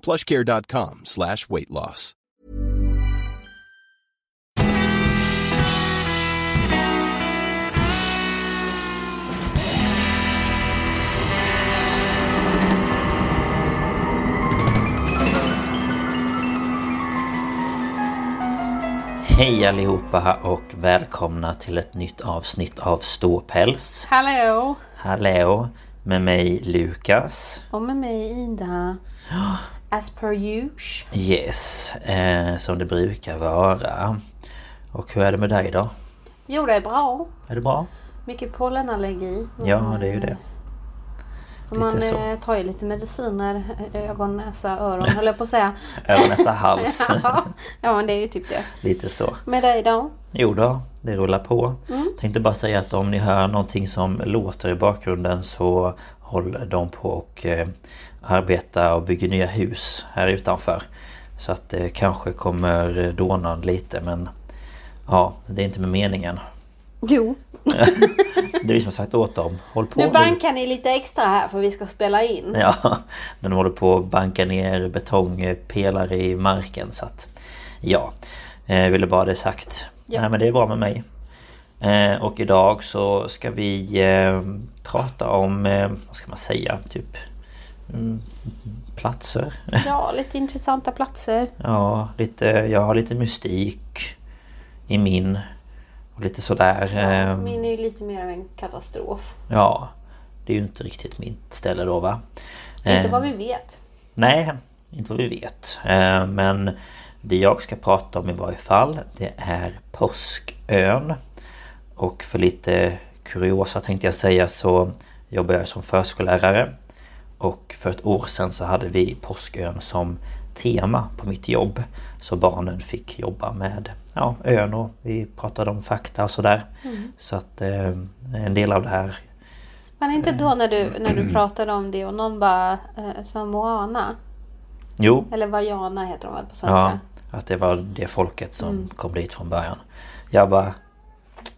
plushcare.com slash weight loss. Hej allihopa och välkomna till ett nytt avsnitt av Ståpäls. Hallå! Hallå! Med mig Lukas. Och med mig Ida. As per usual. Yes, eh, som det brukar vara. Och hur är det med dig då? Jo, det är bra. Är det bra? Mycket pollenallergi. Ja, det är ju det. Så lite man så. eh, tar ju lite mediciner. eh, Ögon, näsa, öron höll jag på att säga. Öron, näsa, hals. ja, ja, men det är ju typ det. Lite så. Med dig då? Jo då, det rullar på. Mm. Tänkte bara säga att om ni hör någonting som låter i bakgrunden så håller de på och eh, arbeta och bygger nya hus här utanför. Så att det kanske kommer dåna lite men ja, det är inte med meningen. Jo. Det är som sagt åt dem. Håll på Nu bankar ni lite extra här för vi ska spela in. Ja, de håller på att banka ner betongpelare i marken så att... Ja, eh, ville bara det sagt. Ja. Nej men det är bra med mig. Eh, och idag så ska vi eh, prata om, vad ska man säga, typ... Mm, platser. Ja, lite intressanta platser. Ja, lite, jag har lite mystik i min. Och lite sådär. eh, Min är ju lite mer av en katastrof. Ja, det är ju inte riktigt mitt ställe då va? Inte Eh, vad vi vet. Nej, inte vad vi vet. Eh, Men det jag ska prata om i varje fall det är Påskön. Och för lite kuriosa tänkte jag säga så jobbar jag som förskollärare. Och för ett år sedan så hade vi Påskön som tema på mitt jobb. Så barnen fick jobba med ja, ön och vi pratade om fakta och sådär. Så att eh, en del av det här Men inte då när du, när du pratade om det och någon bara eh, sa Moana. Jo, Eller Vajana heter de väl på Ja, svenska? att det var det folket som kom dit från början. Jag bara...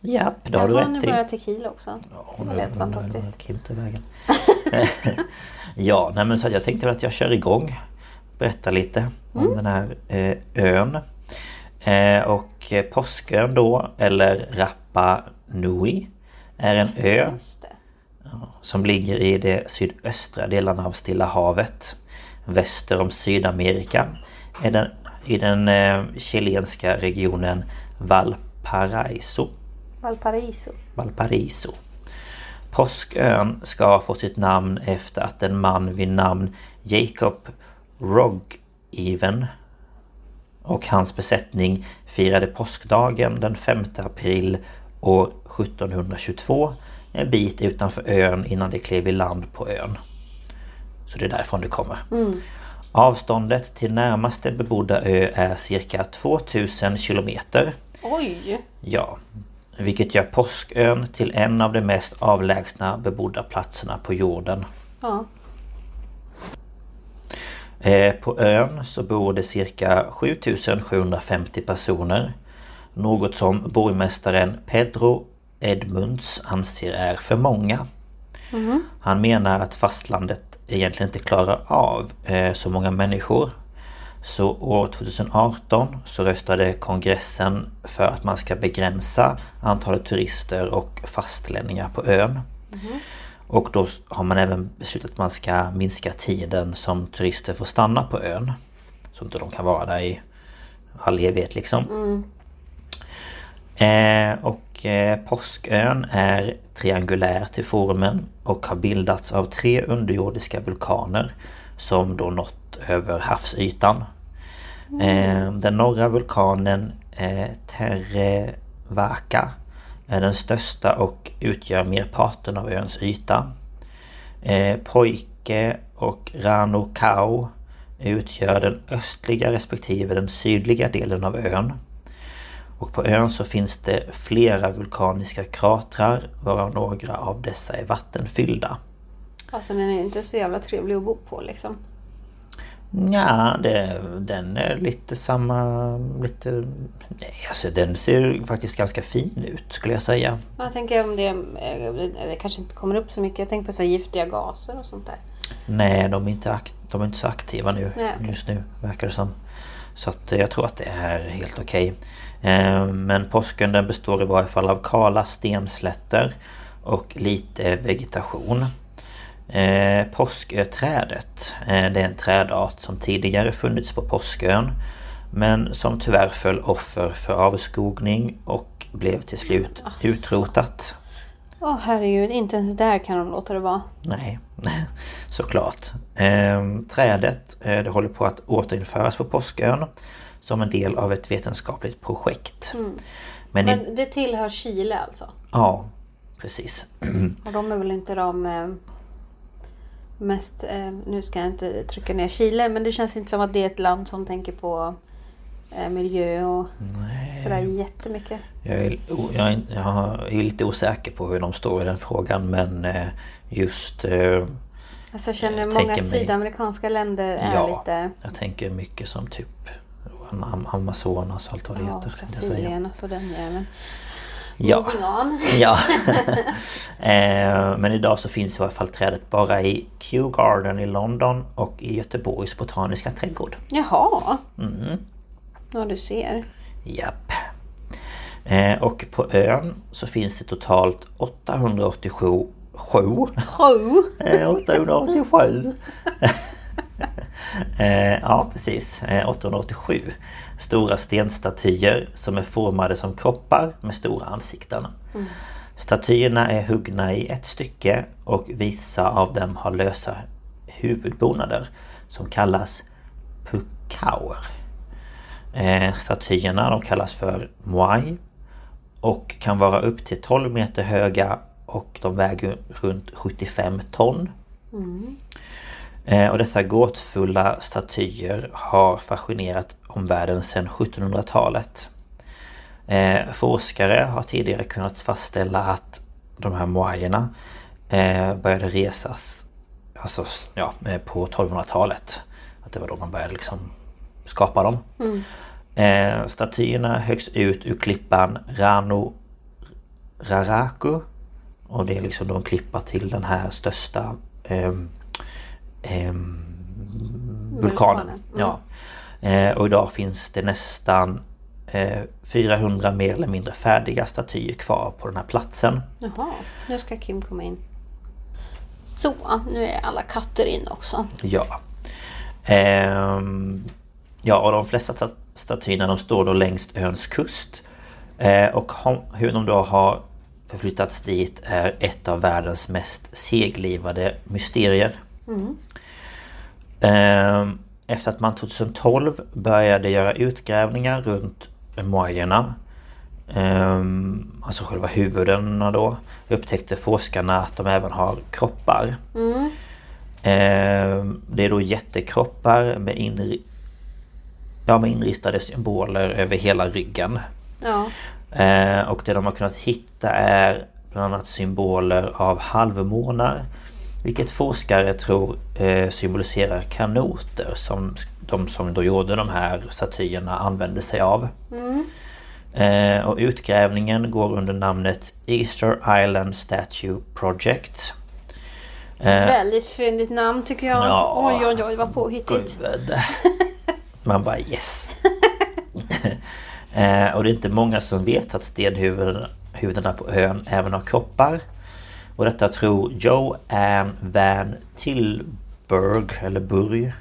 Japp, det har du nu rätt i. börjar tequila också. Ja, det var helt fantastiskt. Kim till vägen. ja, nej men så jag tänkte väl att jag kör igång. Berätta lite om Mm. den här eh, ön. Eh, och eh, Påskön då, eller Rapa Nui, är en ö som ligger i de sydöstra delarna av Stilla havet väster om Sydamerika är den, i den eh, chilenska regionen Valparaiso. Valparaiso. Valparaiso. Påskön ska ha fått sitt namn efter att en man vid namn Jacob Rogeven och hans besättning firade påskdagen den 5 april år 1722 en bit utanför ön innan de klev i land på ön. Så det är därifrån det kommer. Avståndet till närmaste bebodda ö är cirka 2000 kilometer. Oj! Ja, vilket gör Påskön till en av de mest avlägsna bebodda platserna på jorden. Ja. Eh, På ön så bor det cirka 7750 personer. Något som borgmästaren Pedro Edmunds anser är för många. Han menar att fastlandet egentligen inte klarar av eh, så många människor. Så år 2018 så röstade kongressen för att man ska begränsa antalet turister och fastlänningar på ön. Och då har man även beslutat att man ska minska tiden som turister får stanna på ön. Så inte de kan vara där i all evighet liksom. Eh, och eh, Påskön är triangulär till formen och har bildats av tre underjordiska vulkaner som då nått över havsytan. Mm. den norra vulkanen eh, Terevaka är den största och utgör merparten av öns yta. Eh, Pojke och Rano Kau utgör den östliga respektive den sydliga delen av ön. Och på ön så finns det flera vulkaniska kratrar varav några av dessa är vattenfyllda. Alltså den är inte så jävla trevlig att bo på liksom. Ja, det, den är lite samma... Lite... Nej, alltså den ser faktiskt ganska fin ut skulle jag säga. Jag tänker om det, eh, det kanske inte kommer upp så mycket. Jag tänker på så giftiga gaser och sånt där. Nej, de är inte, de är inte så aktiva nu Nej, okej. just nu verkar det som. Så att eh, jag tror att det är helt okej. Eh, Men påsken den består i varje fall av kala stenslätter och lite vegetation. Eh, Påsköträdet eh, det är en trädart som tidigare funnits på Påskön men som tyvärr föll offer för avskogning och blev till slut Asså. utrotat. Åh herregud, inte ens där kan de låta det vara. Nej, såklart. Ehm, trädet eh, det håller på att återinföras på Påskön som en del av ett vetenskapligt projekt. Men, i, Men det tillhör Chile alltså? ja, precis. Och de är väl inte de eh, mest... Eh, nu ska jag inte trycka ner Chile, men det känns inte som att det är ett land som tänker på eh, miljö och sådär jättemycket. Jag är, jag, är, jag är lite osäker på hur de står i den frågan men eh, just... eh, Alltså jag känner Jag många mig- sydamerikanska länder är Ja, lite... jag tänker mycket som typ Am- Amazonas och allt vad det Ja, heter. Brasilien, alltså den jäveln. Ja. Ja. eh, men idag så finns i alla fall trädet bara i Kew Garden i London och i Göteborgs botaniska trädgård. Jaha. Mm. Ja, du ser. Japp. Eh, och på ön så finns det totalt 887 sju, Sju. eh, 887 eh, Ja precis, eh, 887 Stora stenstatyer som är formade som kroppar med stora ansikten. Statyerna är huggna i ett stycke och vissa av dem har lösa huvudbonader som kallas pukauer. Eh, statyerna de kallas för moai och kan vara upp till 12 meter höga och de väger runt 75 ton. Eh, och dessa gåtfulla statyer har fascinerat omvärlden sedan 1700-talet. Eh, forskare har tidigare kunnat fastställa att de här moajerna eh, började resas alltså, ja, eh, på 1200-talet. Att det var då man började liksom skapa dem. Eh, statyerna högst ut ur klippan Rano Raraku. Och det är liksom då en klippa till den här största ehm, ehm, vulkanen. Vulkanen, Ja. Eh, och idag finns det nästan eh, 400 mer eller mindre färdiga statyer kvar på den här platsen. Jaha, nu ska Kim komma in. Så, nu är alla katter in också. Ja. Ehm, ja, och de flesta sta- statyerna de står då längs öns kust. Eh, och hur de då har förflyttats dit är ett av världens mest seglivade mysterier. Ehm, efter att man 2012 började göra utgrävningar runt moajerna ehm, Alltså själva huvudena då Upptäckte forskarna att de även har kroppar. Ehm, Det är då jättekroppar med, inri ja, med inristade symboler över hela ryggen. Ja, Eh, och det de har kunnat hitta är bland annat symboler av halvmånar. Vilket forskare tror eh, symboliserar kanoter som de som då gjorde de här statyerna använde sig av. Eh, och utgrävningen går under namnet Easter Island Statue Project. Eh, väldigt fyndigt namn tycker jag. Ja. Oj, oj, oj, vad påhittigt. Gud. Man bara yes. eh, och det är inte många som vet att stenhuvudena huvudena på ön även har kroppar. Och detta tror Joe Ann Van Tilburg, eller Burg,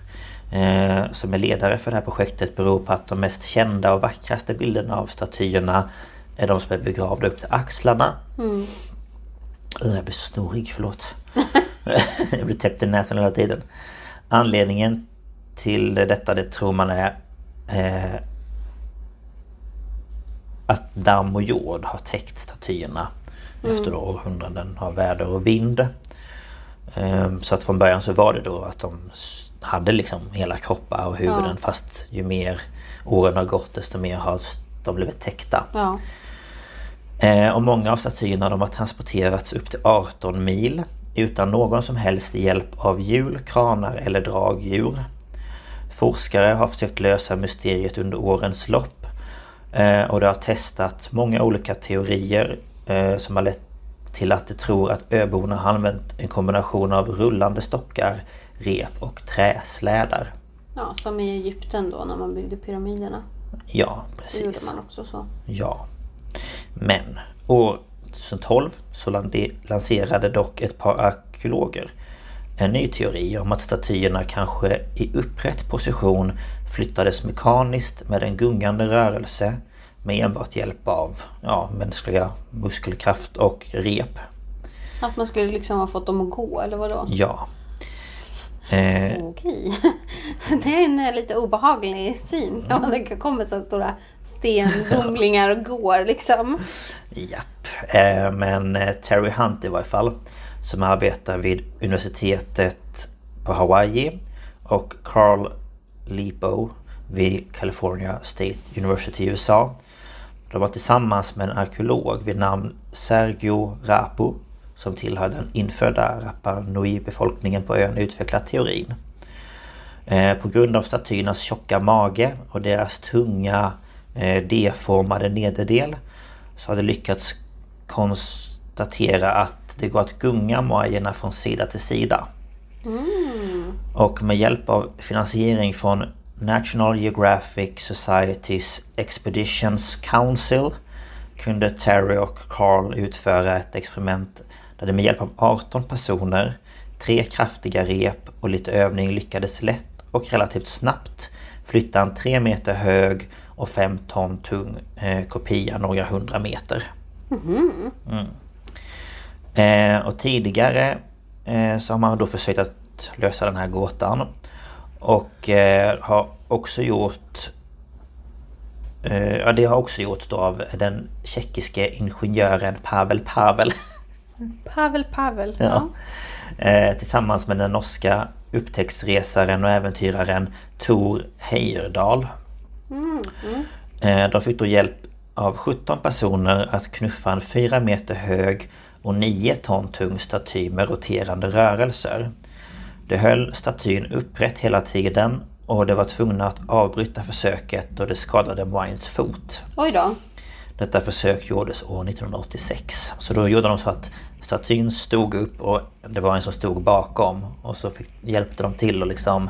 eh, som är ledare för det här projektet beror på att de mest kända och vackraste bilderna av statyerna är de som är begravda upp till axlarna. Mm. Jag blir snorig, förlåt. jag blir täppt i näsan hela tiden. Anledningen till detta det tror man är eh, att damm och jord har täckt statyerna mm. efter århundraden av väder och vind. Eh, så att från början så var det då att de hade liksom hela kroppar och huvuden ja. fast ju mer åren har gått desto mer har de blivit täckta. Ja. Eh, och många av statyerna de har transporterats upp till 18 mil utan någon som helst hjälp av hjul, kranar eller dragdjur. Forskare har försökt lösa mysteriet under årens lopp eh, och de har testat många olika teorier som har lett till att de tror att öborna har använt en kombination av rullande stockar, rep och träslädar. Ja, som i Egypten då när man byggde pyramiderna. Ja, precis. Det gjorde man också så. Ja. Men år 2012 så lanserade dock ett par arkeologer en ny teori om att statyerna kanske i upprätt position flyttades mekaniskt med en gungande rörelse med enbart hjälp av ja, mänskliga muskelkraft och rep. Att man skulle liksom ha fått dem att gå eller vadå? Ja. Eh, Okej. Det är en eh, lite obehaglig syn. Ja, det kommer så stora stendumlingar och går liksom. Japp. Eh, men eh, Terry Hunt i varje fall. Som arbetar vid universitetet på Hawaii. Och Carl Lipo vid California State University i USA. De var tillsammans med en arkeolog vid namn Sergio Rapo som tillhör den infödda Rapa Nui-befolkningen på ön utvecklat teorin. Eh, på grund av statyernas tjocka mage och deras tunga eh, D-formade nederdel så har det lyckats konstatera att det går att gunga moajerna från sida till sida. Mm. Och med hjälp av finansiering från National Geographic Societies Expeditions Council kunde Terry och Carl utföra ett experiment där de med hjälp av 18 personer, tre kraftiga rep och lite övning lyckades lätt och relativt snabbt flytta en 3 meter hög och 5 ton tung eh, kopia några hundra meter. Mm. Mm. Eh, och tidigare eh, så har man då försökt att lösa den här gåtan. Och eh, har också gjort eh, Ja det har också gjorts då av den tjeckiske ingenjören Pavel Pavel. Pavel Pavel. Ja. Eh, tillsammans med den norska upptäcktsresaren och äventyraren Tor Heyerdahl. Mm, mm. Eh, de fick då hjälp av 17 personer att knuffa en 4 meter hög och 9 ton tung staty med roterande rörelser. De höll statyn upprätt hela tiden och de var tvungna att avbryta försöket då det skadade Wines fot. Oj då! Detta försök gjordes år 1986. Så då gjorde de så att statyn stod upp och det var en som stod bakom. Och så fick, hjälpte de till och liksom...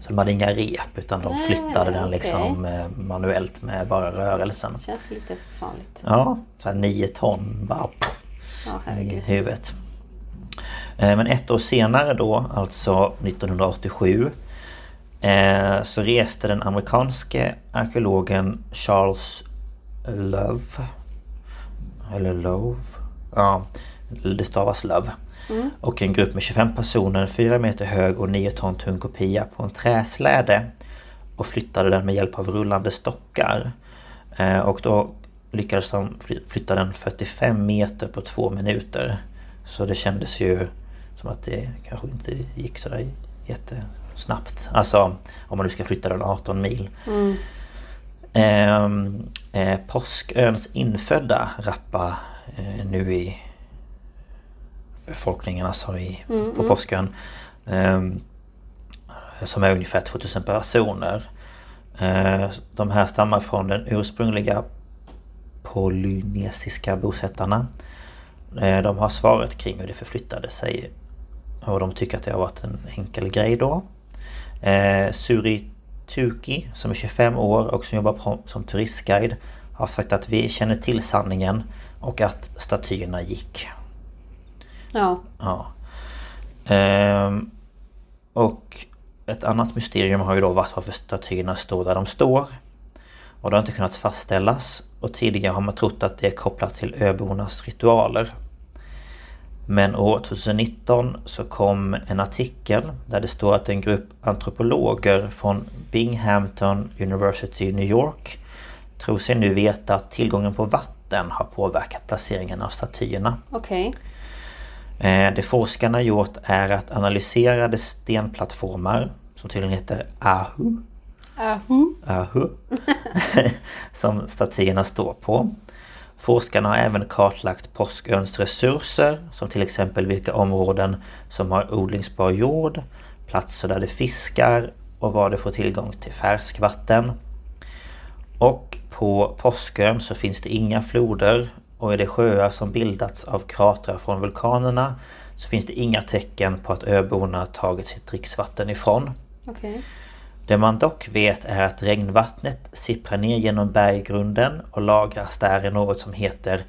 Så de hade inga rep utan de flyttade den liksom okay. Eh, manuellt med bara rörelsen. Det känns lite farligt. Ja, så här 9 ton bara oh, i huvudet. Eh, men ett år senare då, alltså 1987 eh, Så reste den amerikanske arkeologen Charles Love Eller Love Ja, det stavas Love. Mm. Och en grupp med 25 personer, 4 meter hög och 9 ton tung kopia på en träsläde. Och flyttade den med hjälp av rullande stockar. Eh, och då lyckades de flytta den 45 meter på två minuter. Så det kändes ju som att det kanske inte gick sådär jättesnabbt. Alltså om man nu ska flytta den 18 mil. Mm. Eh, eh, Påsköns infödda Rappa eh, Nui befolkningen alltså i, mm, på mm. påskön. Eh, som är ungefär 2000 personer. Eh, de här stammar från den ursprungliga polynesiska bosättarna. Eh, de har svaret kring hur det förflyttade sig och de tycker att det har varit en enkel grej då. Eh, Suri Tuki som är 25 år och som jobbar på, som turistguide har sagt att vi känner till sanningen och att statyerna gick. Ja. ja. Ehm, och ett annat mysterium har ju då varit varför statyerna står där de står. Och det har inte kunnat fastställas och tidigare har man trott att det är kopplat till öbornas ritualer. Men år 2019 så kom en artikel där det står att en grupp antropologer från Binghamton University i New York tror sig nu veta att tillgången på vatten har påverkat placeringen av statyerna. Okej. Eh, Det forskarna gjort är att analysera de stenplattformar som tydligen heter Ahu. Ahu. Ahu. som statyerna står på. Forskarna har även kartlagt Påsköns resurser som till exempel vilka områden som har odlingsbar jord, platser där det fiskar och var det får tillgång till färskvatten. Och på Påskön så finns det inga floder och i de sjöar som bildats av kratrar från vulkanerna så finns det inga tecken på att öborna tagit sitt dricksvatten ifrån. Okay. Det man dock vet är att regnvattnet sipprar ner genom berggrunden och lagras där i något som heter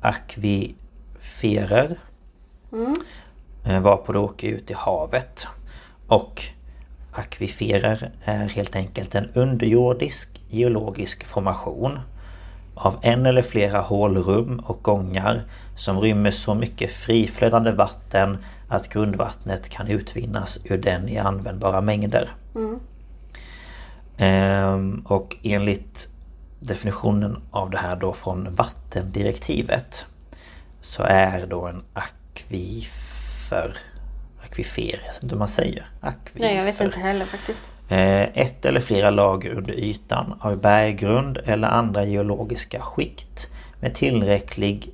akviferer. Mm. Varpå det åker ut i havet. Och akviferer är helt enkelt en underjordisk geologisk formation av en eller flera hålrum och gångar som rymmer så mycket friflödande vatten att grundvattnet kan utvinnas ur den i användbara mängder. Ehm, och enligt definitionen av det här då från vattendirektivet så är då en akvifer Akvifer, jag vet inte hur man säger. Akvifer. Nej, jag vet inte heller faktiskt. Eh, Ett eller flera lager under ytan av berggrund eller andra geologiska skikt med tillräcklig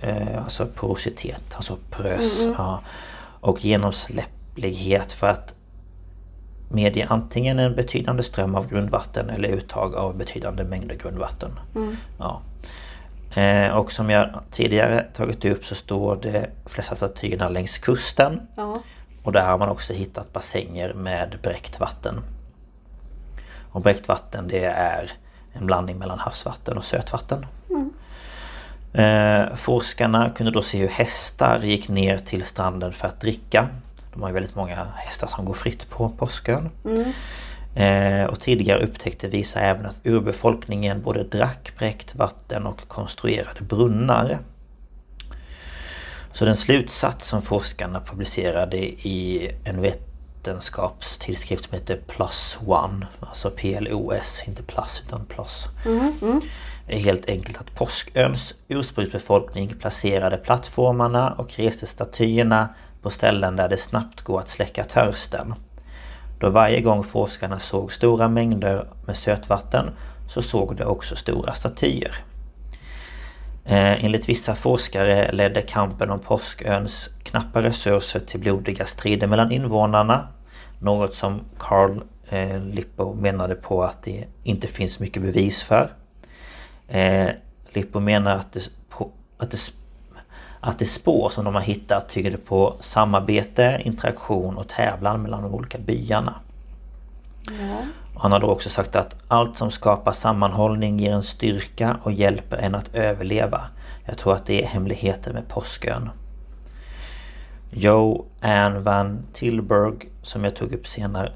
eh, alltså porositet, alltså porös ja, och genomsläpplighet för att medge antingen en betydande ström av grundvatten eller uttag av betydande mängder grundvatten. Ja. Eh, Och som jag tidigare tagit upp så står de flesta statyerna längs kusten. Ja. Och där har man också hittat bassänger med bräckt vatten. Och bräckt vatten det är en blandning mellan havsvatten och sötvatten. Eh, forskarna kunde då se hur hästar gick ner till stranden för att dricka. De har ju väldigt många hästar som går fritt på Påskön. Eh, och tidigare upptäckte visar även att urbefolkningen både drack bräckt vatten och konstruerade brunnar. Så den slutsats som forskarna publicerade i en vetenskapstidskrift som heter Plus One, alltså PLOS, inte plus utan plus. Är helt enkelt att Påsköns ursprungsbefolkning placerade plattformarna och reste statyerna på ställen där det snabbt går att släcka törsten. Då varje gång forskarna såg stora mängder med sötvatten så såg de också stora statyer. Eh, enligt vissa forskare ledde kampen om Påsköns knappa resurser till blodiga strider mellan invånarna. Något som Carl eh, Lippo menade på att det inte finns mycket bevis för. Eh, Lippo menar att det, på, att, det, att det spår som de har hittat tyder på samarbete, interaktion och tävlan mellan de olika byarna. Och Han har då också sagt att allt som skapar sammanhållning ger en styrka och hjälper en att överleva. Jag tror att det är hemligheten med Påskön. Joe Ann Van Tilburg som jag tog upp senare,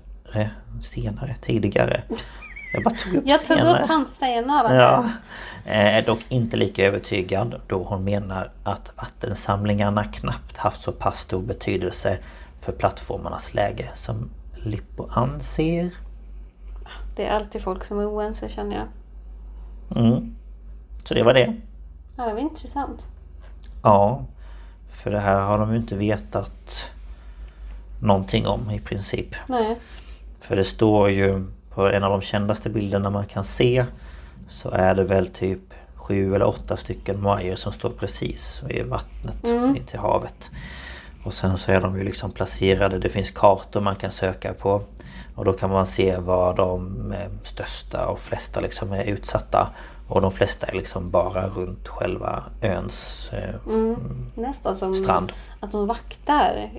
senare, tidigare. Jag bara tog upp Jag tog senare. upp hans senare. Ja. Eh, Är dock inte lika övertygad då hon menar att vattensamlingarna knappt haft så pass stor betydelse för plattformarnas läge som Lippo anser. Det är alltid folk som är oense känner jag. Mm. Så det var det. Ja, det var intressant. Ja. För det här har de ju inte vetat någonting om i princip. Nej. För det står ju på en av de kändaste bilderna man kan se så är det väl typ sju eller åtta stycken major som står precis vid vattnet in till havet. Och sen så är de ju liksom placerade, det finns kartor man kan söka på. Och då kan man se var de eh, största och flesta liksom är utsatta. Och de flesta är liksom bara runt själva öns eh, Nästan som strand. att de vaktar.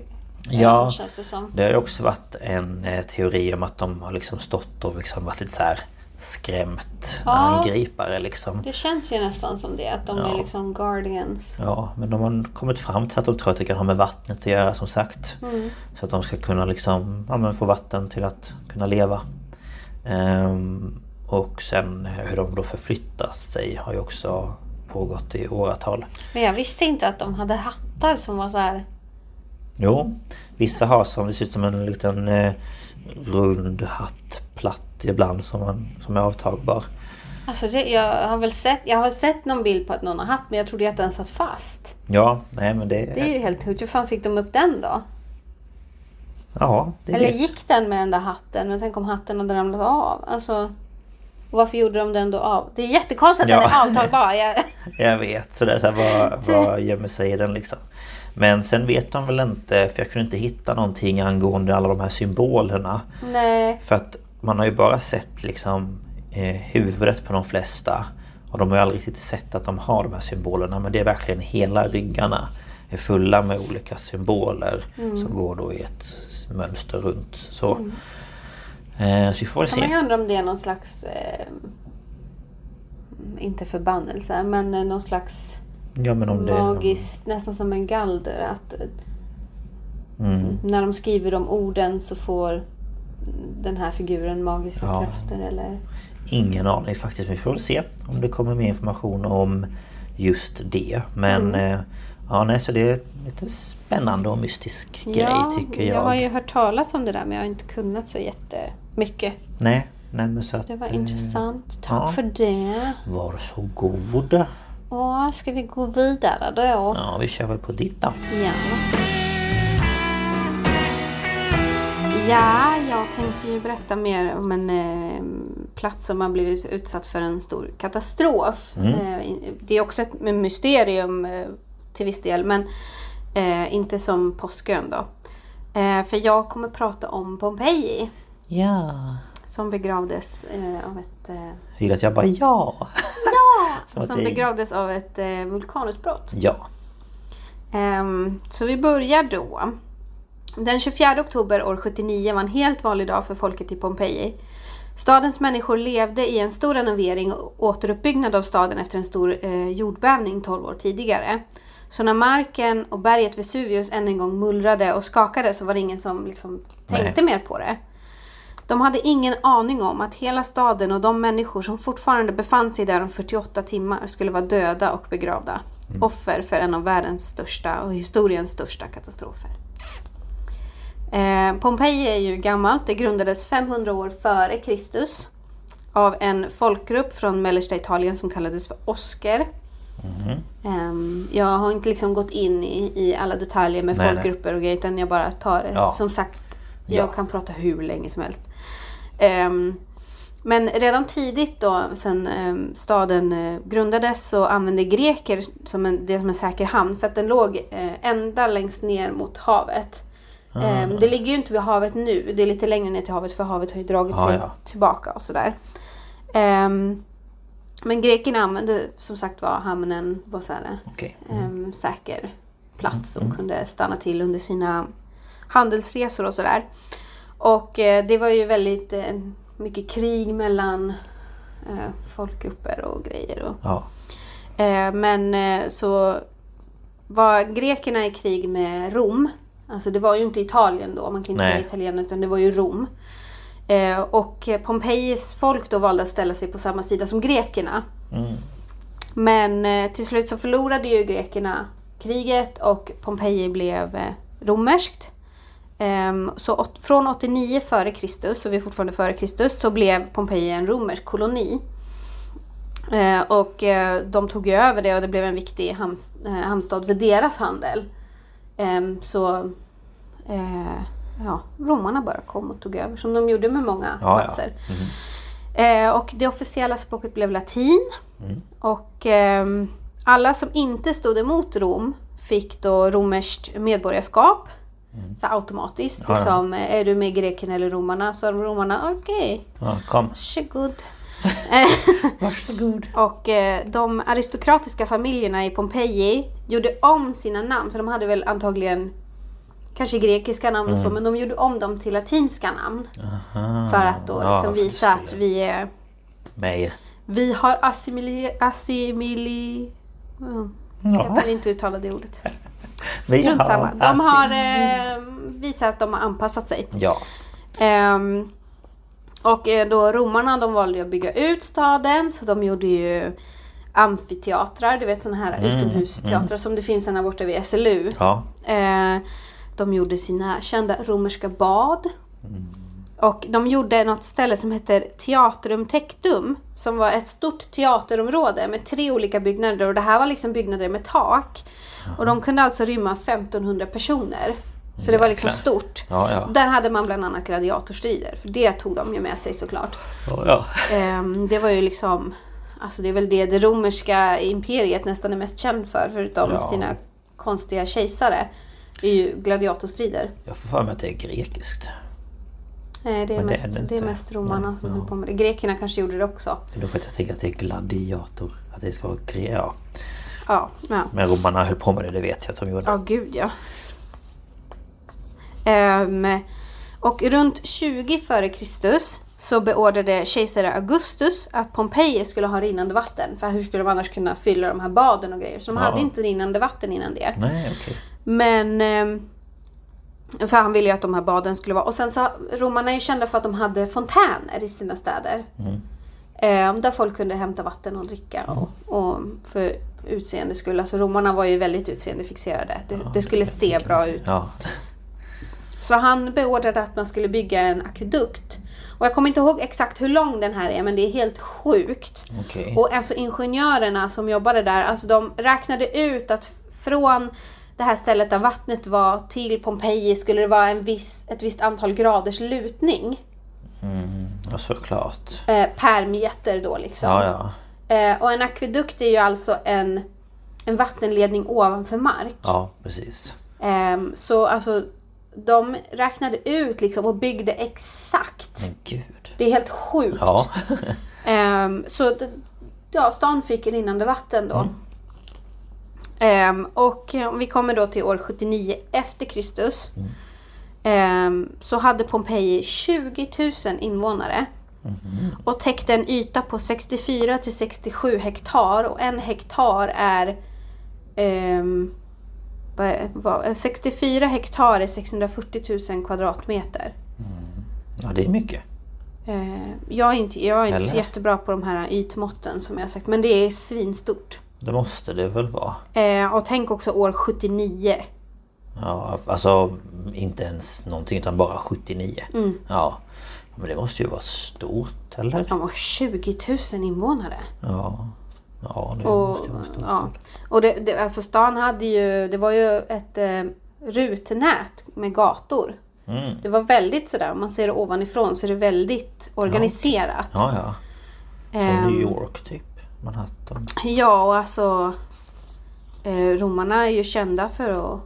Ja, eh, Känns det som. Det har ju också varit en eh, teori om att de har liksom stått och liksom varit lite så här skrämt Ja. angripare liksom. Det känns ju nästan som det, att de Ja. är liksom guardians. Ja, men de har kommit fram till att de tror att det kan ha med vattnet att göra som sagt. Mm. Så att de ska kunna liksom, ja, få vatten till att kunna leva. Ehm, och sen hur de då förflyttar sig har ju också pågått i åratal. Men jag visste inte att de hade hattar som var så här. Jo, vissa har som det ser ut som en liten eh, rund hatt platt ibland som, man, som är avtagbar. Alltså det, jag har väl sett, jag har sett någon bild på att någon har hatt men jag trodde att den satt fast. Ja, nej men det... Det är ju helt sjukt. Hur fan fick de upp den då? ja, det Eller vet. gick den med den där hatten? Men tänk om hatten hade ramlat av? Alltså, varför gjorde de den då av? Det är jättekonstigt att Ja. den är avtagbar. Jag, Jag vet, så det är så här, vad, vad gömmer sig i den liksom? Men sen vet de väl inte, för jag kunde inte hitta någonting angående alla de här symbolerna. nej. För att man har ju bara sett liksom eh, huvudet på de flesta. Och de har ju aldrig riktigt sett att de har de här symbolerna. Men det är verkligen hela ryggarna är fulla med olika symboler som går då i ett mönster runt. Så, eh, så vi får väl Kan man se. ju undra om det är någon slags... Eh, inte förbannelse, men eh, någon slags Ja, om det, magiskt, nästan som en galder. Att Mm. när de skriver de orden så får den här figuren magiska Ja. krafter eller... Ingen aning faktiskt. Vi får väl se om det kommer mer information om just det. Men Mm. eh, ja, nej, så det är lite spännande och mystisk grej tycker jag. jag har ju hört talas om det där men jag har inte kunnat så jättemycket. Nej, nej men så att, Det var eh, intressant. Tack ja. för det. Var så god. Åh, ska vi gå vidare då? Ja, vi kör väl på ditt då. Ja. Ja, jag tänkte ju berätta mer om en eh, plats som har blivit utsatt för en stor katastrof. Eh, in- det är också ett mysterium eh, till viss del, men eh, inte som Påskön då. Eh, för jag kommer prata om Pompeji Ja. Som begravdes eh, av ett eh, Jag gillar att jag bara ja. Som att som det- begravdes av ett eh, vulkanutbrott. Ja. Ehm, så vi börjar då. Den 24 oktober år 79 var en helt vanlig dag för folket i Pompeji. Stadens människor levde i en stor renovering och återuppbyggnad av staden efter en stor eh, jordbävning 12 år tidigare. Så när marken och berget Vesuvius än en gång mullrade och skakade så var det ingen som liksom tänkte mer på det. De hade ingen aning om att hela staden och de människor som fortfarande befann sig där om 48 timmar skulle vara döda och begravda. Offer för en av världens största och historiens största katastrofer. Eh, Pompeji är ju gammalt. Det grundades 500 år före Kristus av en folkgrupp från mellersta Italien som kallades för Osker. Ehm, jag har inte liksom gått in i, i alla detaljer med Nej, nej. folkgrupper och grejer utan jag bara tar det. Ja. Som sagt, Ja. jag kan prata hur länge som helst. Ehm, men redan tidigt då, sen ehm, staden eh, grundades, så använde greker som en, det som en säker hamn för att den låg eh, ända längst ner mot havet. Ah. Ehm, det ligger ju inte vid havet nu, det är lite längre ner till havet för havet har ju dragit Ja, sig ja. tillbaka och sådär. Men grekerna använde som sagt var hamnen var så här, Okej. em, säker plats Mm. och kunde stanna till under sina handelsresor och sådär. Och eh, det var ju väldigt eh, mycket krig mellan eh, folkgrupper och grejer. Och, Ja. men så var grekerna i krig med Rom. Alltså det var ju inte Italien då, man kan inte Nej. säga Italien utan det var ju Rom. Och Pompejis folk då valde att ställa sig på samma sida som grekerna. Mm. Men till slut så förlorade ju grekerna kriget och Pompeji blev romerskt. Ehm, så från 89 före Kristus, så vi är fortfarande före Kristus, så blev Pompeji en romersk koloni. Eh, och eh, de tog över det och det blev en viktig eh, hamnstad för deras handel. Ehm, så eh, ja, romarna bara kom och tog över som de gjorde med många Ja, ja. platser. Eh, och det officiella språket blev latin. Och ehm, alla som inte stod emot Rom fick då romerskt medborgarskap. Så automatiskt. Ja, ja. Liksom, är du med grekerna eller romarna? Så de romarna, okej, ja, kom. varsågod. Eh, Varsågod. och eh, de aristokratiska familjerna i Pompeji gjorde om sina namn. För de hade väl antagligen kanske grekiska namn och så. Men de gjorde om dem till latinska namn. För att då Ja, liksom för visa att vi är med? Vi har assimili... assimili ja, Jag kan inte uttala det ordet. Vi Strunt har samma. De har assimili- eh, visat att de har anpassat sig. Ja. Ehm, och eh, då romarna de valde att bygga ut staden så de gjorde ju amfiteatrar, du vet sådana här utomhusteatrar som det finns här borta vid SLU. Ja. Eh, de gjorde sina kända romerska bad. Och de gjorde något ställe som heter Teatrum Tectum. Som var ett stort teaterområde med tre olika byggnader. Och det här var liksom byggnader med tak. Och de kunde alltså rymma 1500 personer. Så det var liksom stort. Ja, ja. Där hade man bland annat gladiatorstrider. För det tog de ju med sig såklart. Ja. Ehm, det var ju liksom... Alltså det är väl det det romerska imperiet nästan är mest känd för. Förutom sina konstiga kejsare. Är ju gladiatorstrider. Jag får för mig att det är grekiskt. Nej, det är, Men det är mest, det det är mest romarna Nej, som höll på med det. Grekerna kanske gjorde det också. Då att jag tänker att det är gladiator. Att det ska vara. Ja. Ja, ja. Men romarna höll på med det, det vet jag att de gjorde. Ja, gud ja. Ehm, och runt 20 före Kristus så beordrade kejsare Augustus att Pompeji skulle ha rinnande vatten. För hur skulle de annars kunna fylla de här baden och grejer? Så de Ja. hade inte rinnande vatten innan det. Nej, okej. Men... ehm, För han ville ju att de här baden skulle vara... Och sen så romarna är ju kända för att de hade fontäner i sina städer. Eh, där folk kunde hämta vatten och dricka. Och, och för utseende skull. Alltså romarna var ju väldigt utseendefixerade. Det, det skulle se bra ut. Ja. Så han beordrade att man skulle bygga en akvedukt. Och jag kommer inte ihåg exakt hur lång den här är men det är helt sjukt. Okej. Och alltså ingenjörerna som jobbade där, alltså de räknade ut att från det här stället där vattnet var till Pompeji skulle det vara en viss, ett visst antal graders lutning. Ja, såklart. Eh, per meter då liksom. Ja, ja. Eh, och en akvedukt är ju alltså en, en vattenledning ovanför mark. Ja, precis. Ehm, så alltså de räknade ut liksom och byggde exakt. Men gud. Det är helt sjukt. Ja. Ehm, så ja, stan fick rinnande vatten då. Ehm, och eh, om vi kommer då till år 79 efter Kristus. ehm, så hade Pompeji 20 000 invånare. Och täckte en yta på 64 till 67 hektar. Och en hektar är... ehm, är- vad- 64 hektar är 640 000 kvadratmeter. ja, det är mycket. Eh, jag är inte, jag är inte så jättebra på de här ytmåtten som jag sagt. Men det är svinstort. Det måste det väl vara. Eh, och tänk också år 79. Ja, alltså inte ens någonting utan bara 79. Mm. Ja. Men det måste ju vara stort, eller? De var 20 000 invånare. Ja. Ja, det Och, måste ju vara stort. ja. och det, det, alltså stan hade ju, det var ju ett eh, rutnät med gator. Mm. Det var väldigt sådär, om man ser det ovanifrån så är det väldigt organiserat. Ja, ja. Som Ehm. New York typ. Manhattan. Ja, och alltså eh, romarna är ju kända för att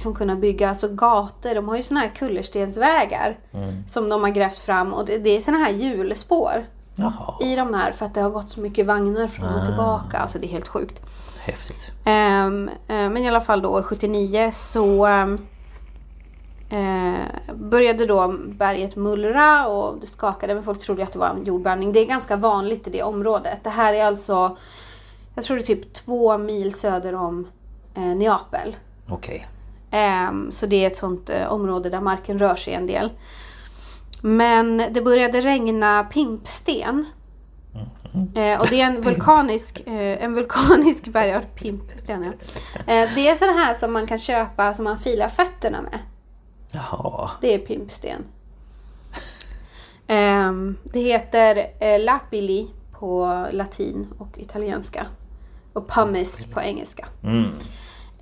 liksom kunna bygga alltså, gator. De har ju såna här kullerstensvägar som de har grävt fram och det, det är såna här hjulspår Jaha. i de här för att det har gått så mycket vagnar fram och tillbaka. Alltså det är helt sjukt. Häftigt. Eh, men i alla fall då år 79 så ehm, eh, började då berget mullra och det skakade men folk trodde att det var en jordbävning. Det är ganska vanligt i det området. Det här är alltså, jag tror det är typ två mil söder om eh, Neapel. Okej. Ehm, så det är ett sånt eh, område där marken rör sig en del. Men det började regna pimpsten. Eh, och det är en vulkanisk, eh, en vulkanisk bergart, pimpsten ja. Det är sådana här som man kan köpa som man filar fötterna med. Jaha. Det är pimpsten. Ehm, det heter lapilli på latin och italienska. Och pumice på engelska. Mm.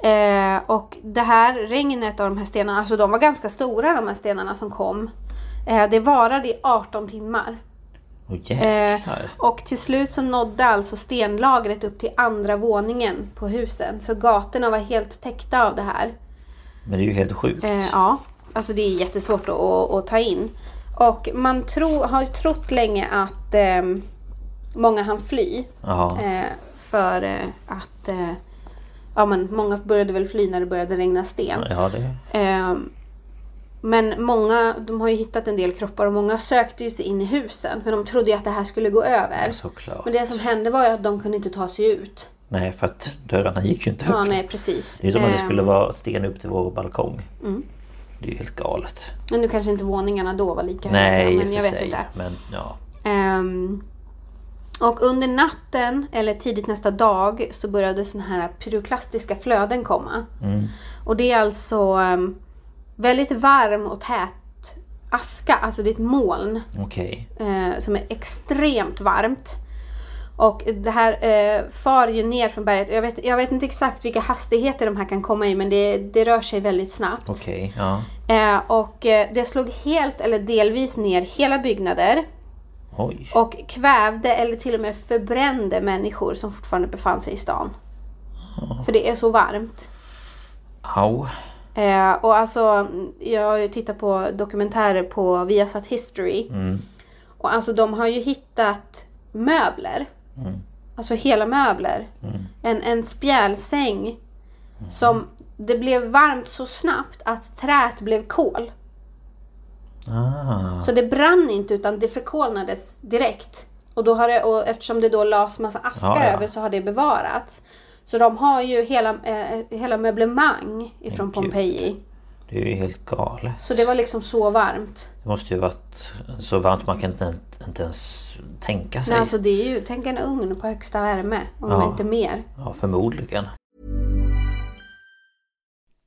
Eh, och det här regnet av de här stenarna, alltså de var ganska stora de här stenarna som kom. Eh, det varade i 18 timmar. Åh Eh, och till slut så nådde alltså stenlagret upp till andra våningen på husen. Så gatorna var helt täckta av det här. Men det är ju helt sjukt. Eh, ja, alltså det är jättesvårt att, att, att ta in. Och man tro, har ju trott länge att eh, många hann fly. Eh, för att ja, men många började väl fly när det började regna sten. Ja, det... Ehm, men många, de har ju hittat en del kroppar och många sökte ju sig in i husen. För de trodde ju att det här skulle gå över. Såklart. Men det som hände var ju att de kunde inte ta sig ut. Nej, för att dörrarna gick ju inte upp. Ja, nej precis. Det är som att det Ehm, skulle vara stegen upp till vår balkong. Mm. Det är ju helt galet. Men nu kanske inte våningarna då var lika Nej, höga. i Men och jag för vet sig. inte. Men ja. Ehm, och under natten, eller tidigt nästa dag, så började såna här pyroklastiska flöden komma. Och det är alltså ehm, väldigt varm och tät aska, alltså det är ett moln Okej. eh, som är extremt varmt. Och det här eh, far ju ner från berget. Jag vet, jag vet inte exakt vilka hastigheter de här kan komma i men det, det rör sig väldigt snabbt. Okej, ja. Eh, och eh, det slog helt eller delvis ner hela byggnader. Oj. Och kvävde eller till och med förbrände människor som fortfarande befann sig i stan. För det är så varmt. Au. Eh, och alltså, jag har ju tittat på dokumentärer på Viasat History. Och alltså de har ju hittat möbler. Alltså hela möbler. En, en spjälsäng. Som det blev varmt så snabbt att träet blev kol. Ah. Så det brann inte utan det förkolnades direkt. Och, då har det, och eftersom det då lades massa aska Ja, ja. över så har det bevarats. Så de har ju hela, eh, hela möblemang ifrån Men gud. Pompeji. Det är ju helt galet. Så det var liksom så varmt. Det måste ju varit så varmt man kan inte, inte ens tänka sig. Nej, alltså det är ju, tänk en ugn på högsta värme. Om Ja. inte mer. Ja, förmodligen.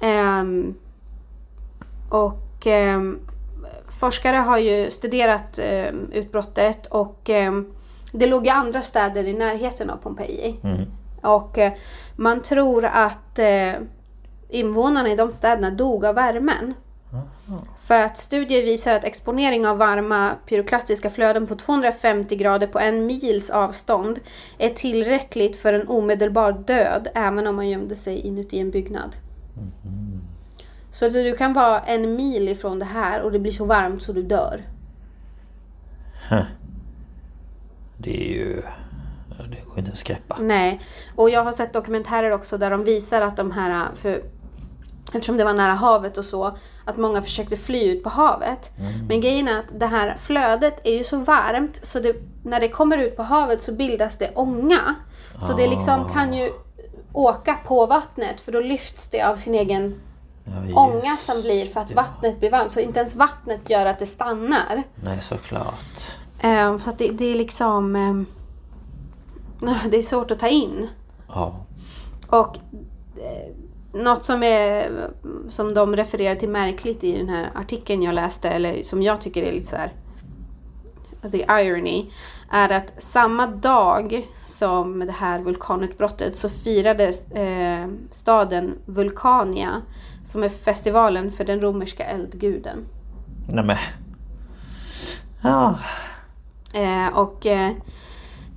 Ehm, och ehm, forskare har ju studerat ehm, utbrottet och det låg i andra städer i närheten av Pompeji. Och eh, man tror att eh, invånarna i de städerna dog av värmen. För att studier visar att exponering av varma pyroklastiska flöden på 250 grader på en mils avstånd är tillräckligt för en omedelbar död även om man gömde sig inuti en byggnad. Så att du kan vara en mil ifrån det här och det blir så varmt så du dör. Det är ju... Det går inte att skräppa. Nej. Och jag har sett dokumentärer också där de visar att de här, för eftersom det var nära havet och så, att många försökte fly ut på havet. Men grejen är att det här flödet är ju så varmt så det, när det kommer ut på havet så bildas det ånga. Så det liksom kan ju åka på vattnet för då lyfts det av sin egen Ja, ånga som blir för att vattnet blir varmt. Så inte ens vattnet gör att det stannar. Nej, såklart. Eh, så det, det är liksom... Eh, det är svårt att ta in. Ja. Och eh, något som, är, som de refererar till märkligt i den här artikeln jag läste, eller som jag tycker är lite så här the irony, är att samma dag som det här vulkanutbrottet så firades eh, staden Vulkania som är festivalen för den romerska eldguden. Nej men... Ja. Eh, och eh,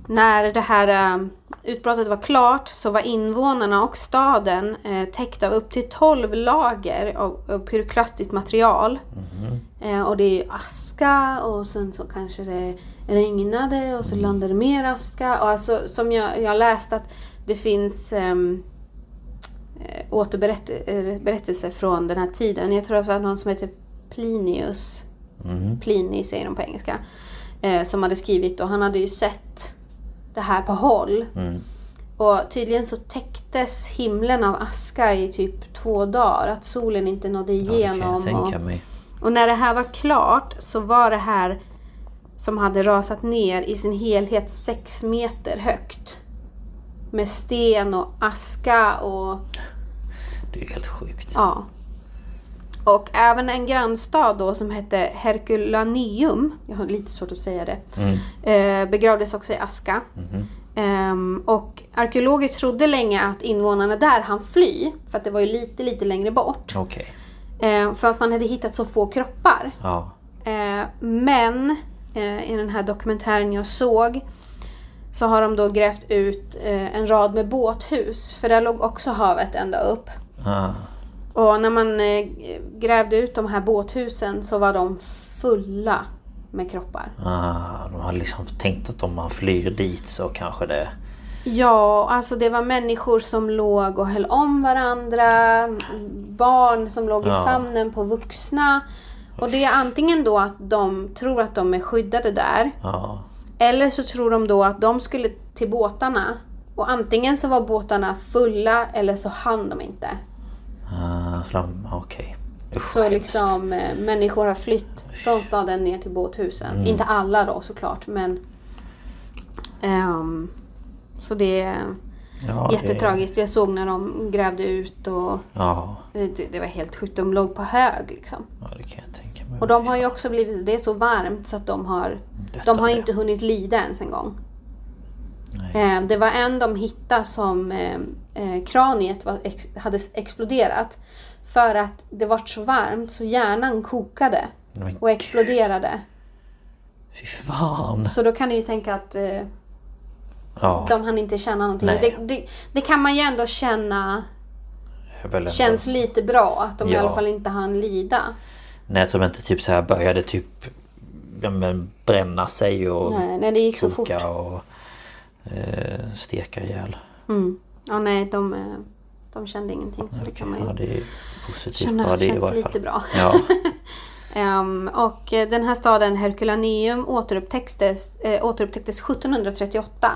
när det här eh, utbrottet var klart så var invånarna och staden eh, täckta av upp till 12 lager av, av pyroklastiskt material. Eh, och det är aska och sen så kanske det regnade och så landade mer aska. Och alltså, som jag, jag läst att det finns ehm, eh, återberättelser från den här tiden. Jag tror att det var någon som heter Plinius. Plini säger de på engelska. Eh, som hade skrivit och han hade ju sett det här på håll. Och tydligen så täcktes himlen av aska i typ två dagar. Att solen inte nådde Ja, igenom. tänka och, och när det här var klart så var det här som hade rasat ner i sin helhet sex meter högt. Med sten och aska och Det är helt sjukt. ja. Och även en grannstad då som hette Herculaneum, jag har lite svårt att säga det, eh, begravdes också i aska. Ehm, och arkeologer trodde länge att invånarna där hann fly, för att det var ju lite, lite längre bort. Okej. Eh, för att man hade hittat så få kroppar. Ja. Eh, men i den här dokumentären jag såg så har de då grävt ut eh, en rad med båthus. För där låg också havet ända upp. Ah. Och när man eh, grävde ut de här båthusen så var de fulla med kroppar. Ah, de hade liksom tänkt att om man flyr dit så kanske det... Ja, alltså det var människor som låg och höll om varandra. Barn som låg Ja. i famnen på vuxna. Och det är antingen då att de tror att de är skyddade där. Ja. Eller så tror de då att de skulle till båtarna. Och antingen så var båtarna fulla eller så hann de inte. Ah, Okej. Usch, Så liksom eh, människor har flytt från staden ner till båthusen. Mm. Inte alla då såklart men... ehm, så det Ja, det- jättetragiskt. Jag såg när de grävde ut och Ja, det, det var helt sjukt. De låg på hög liksom. ja, det kan jag tänka mig. Och de har ju också blivit... Det är så varmt så att de har... Dött De har det. inte hunnit lida ens en gång. Eh, det var en de hittade som eh, eh, kraniet var ex, hade exploderat. För att det var så varmt så hjärnan kokade och exploderade. Fy fan! Så då kan ni ju tänka att eh, Ja, de hann inte känna någonting. Det, det, det kan man ju ändå känna ändå- känns lite bra. Att de i Ja. alla fall inte hann lida. Nej, att de inte typ så här började typ ja, men bränna sig och Nej, nej det gick så fort. och eh, steka ihjäl. Mm. Ja, nej, de, eh, de kände ingenting. Så det kan man ju Ja, det är positivt känna bara det i känns varje lite bra. Ja, Ehm, och eh, den här staden Herculaneum återupptäcktes, eh, återupptäcktes 1738.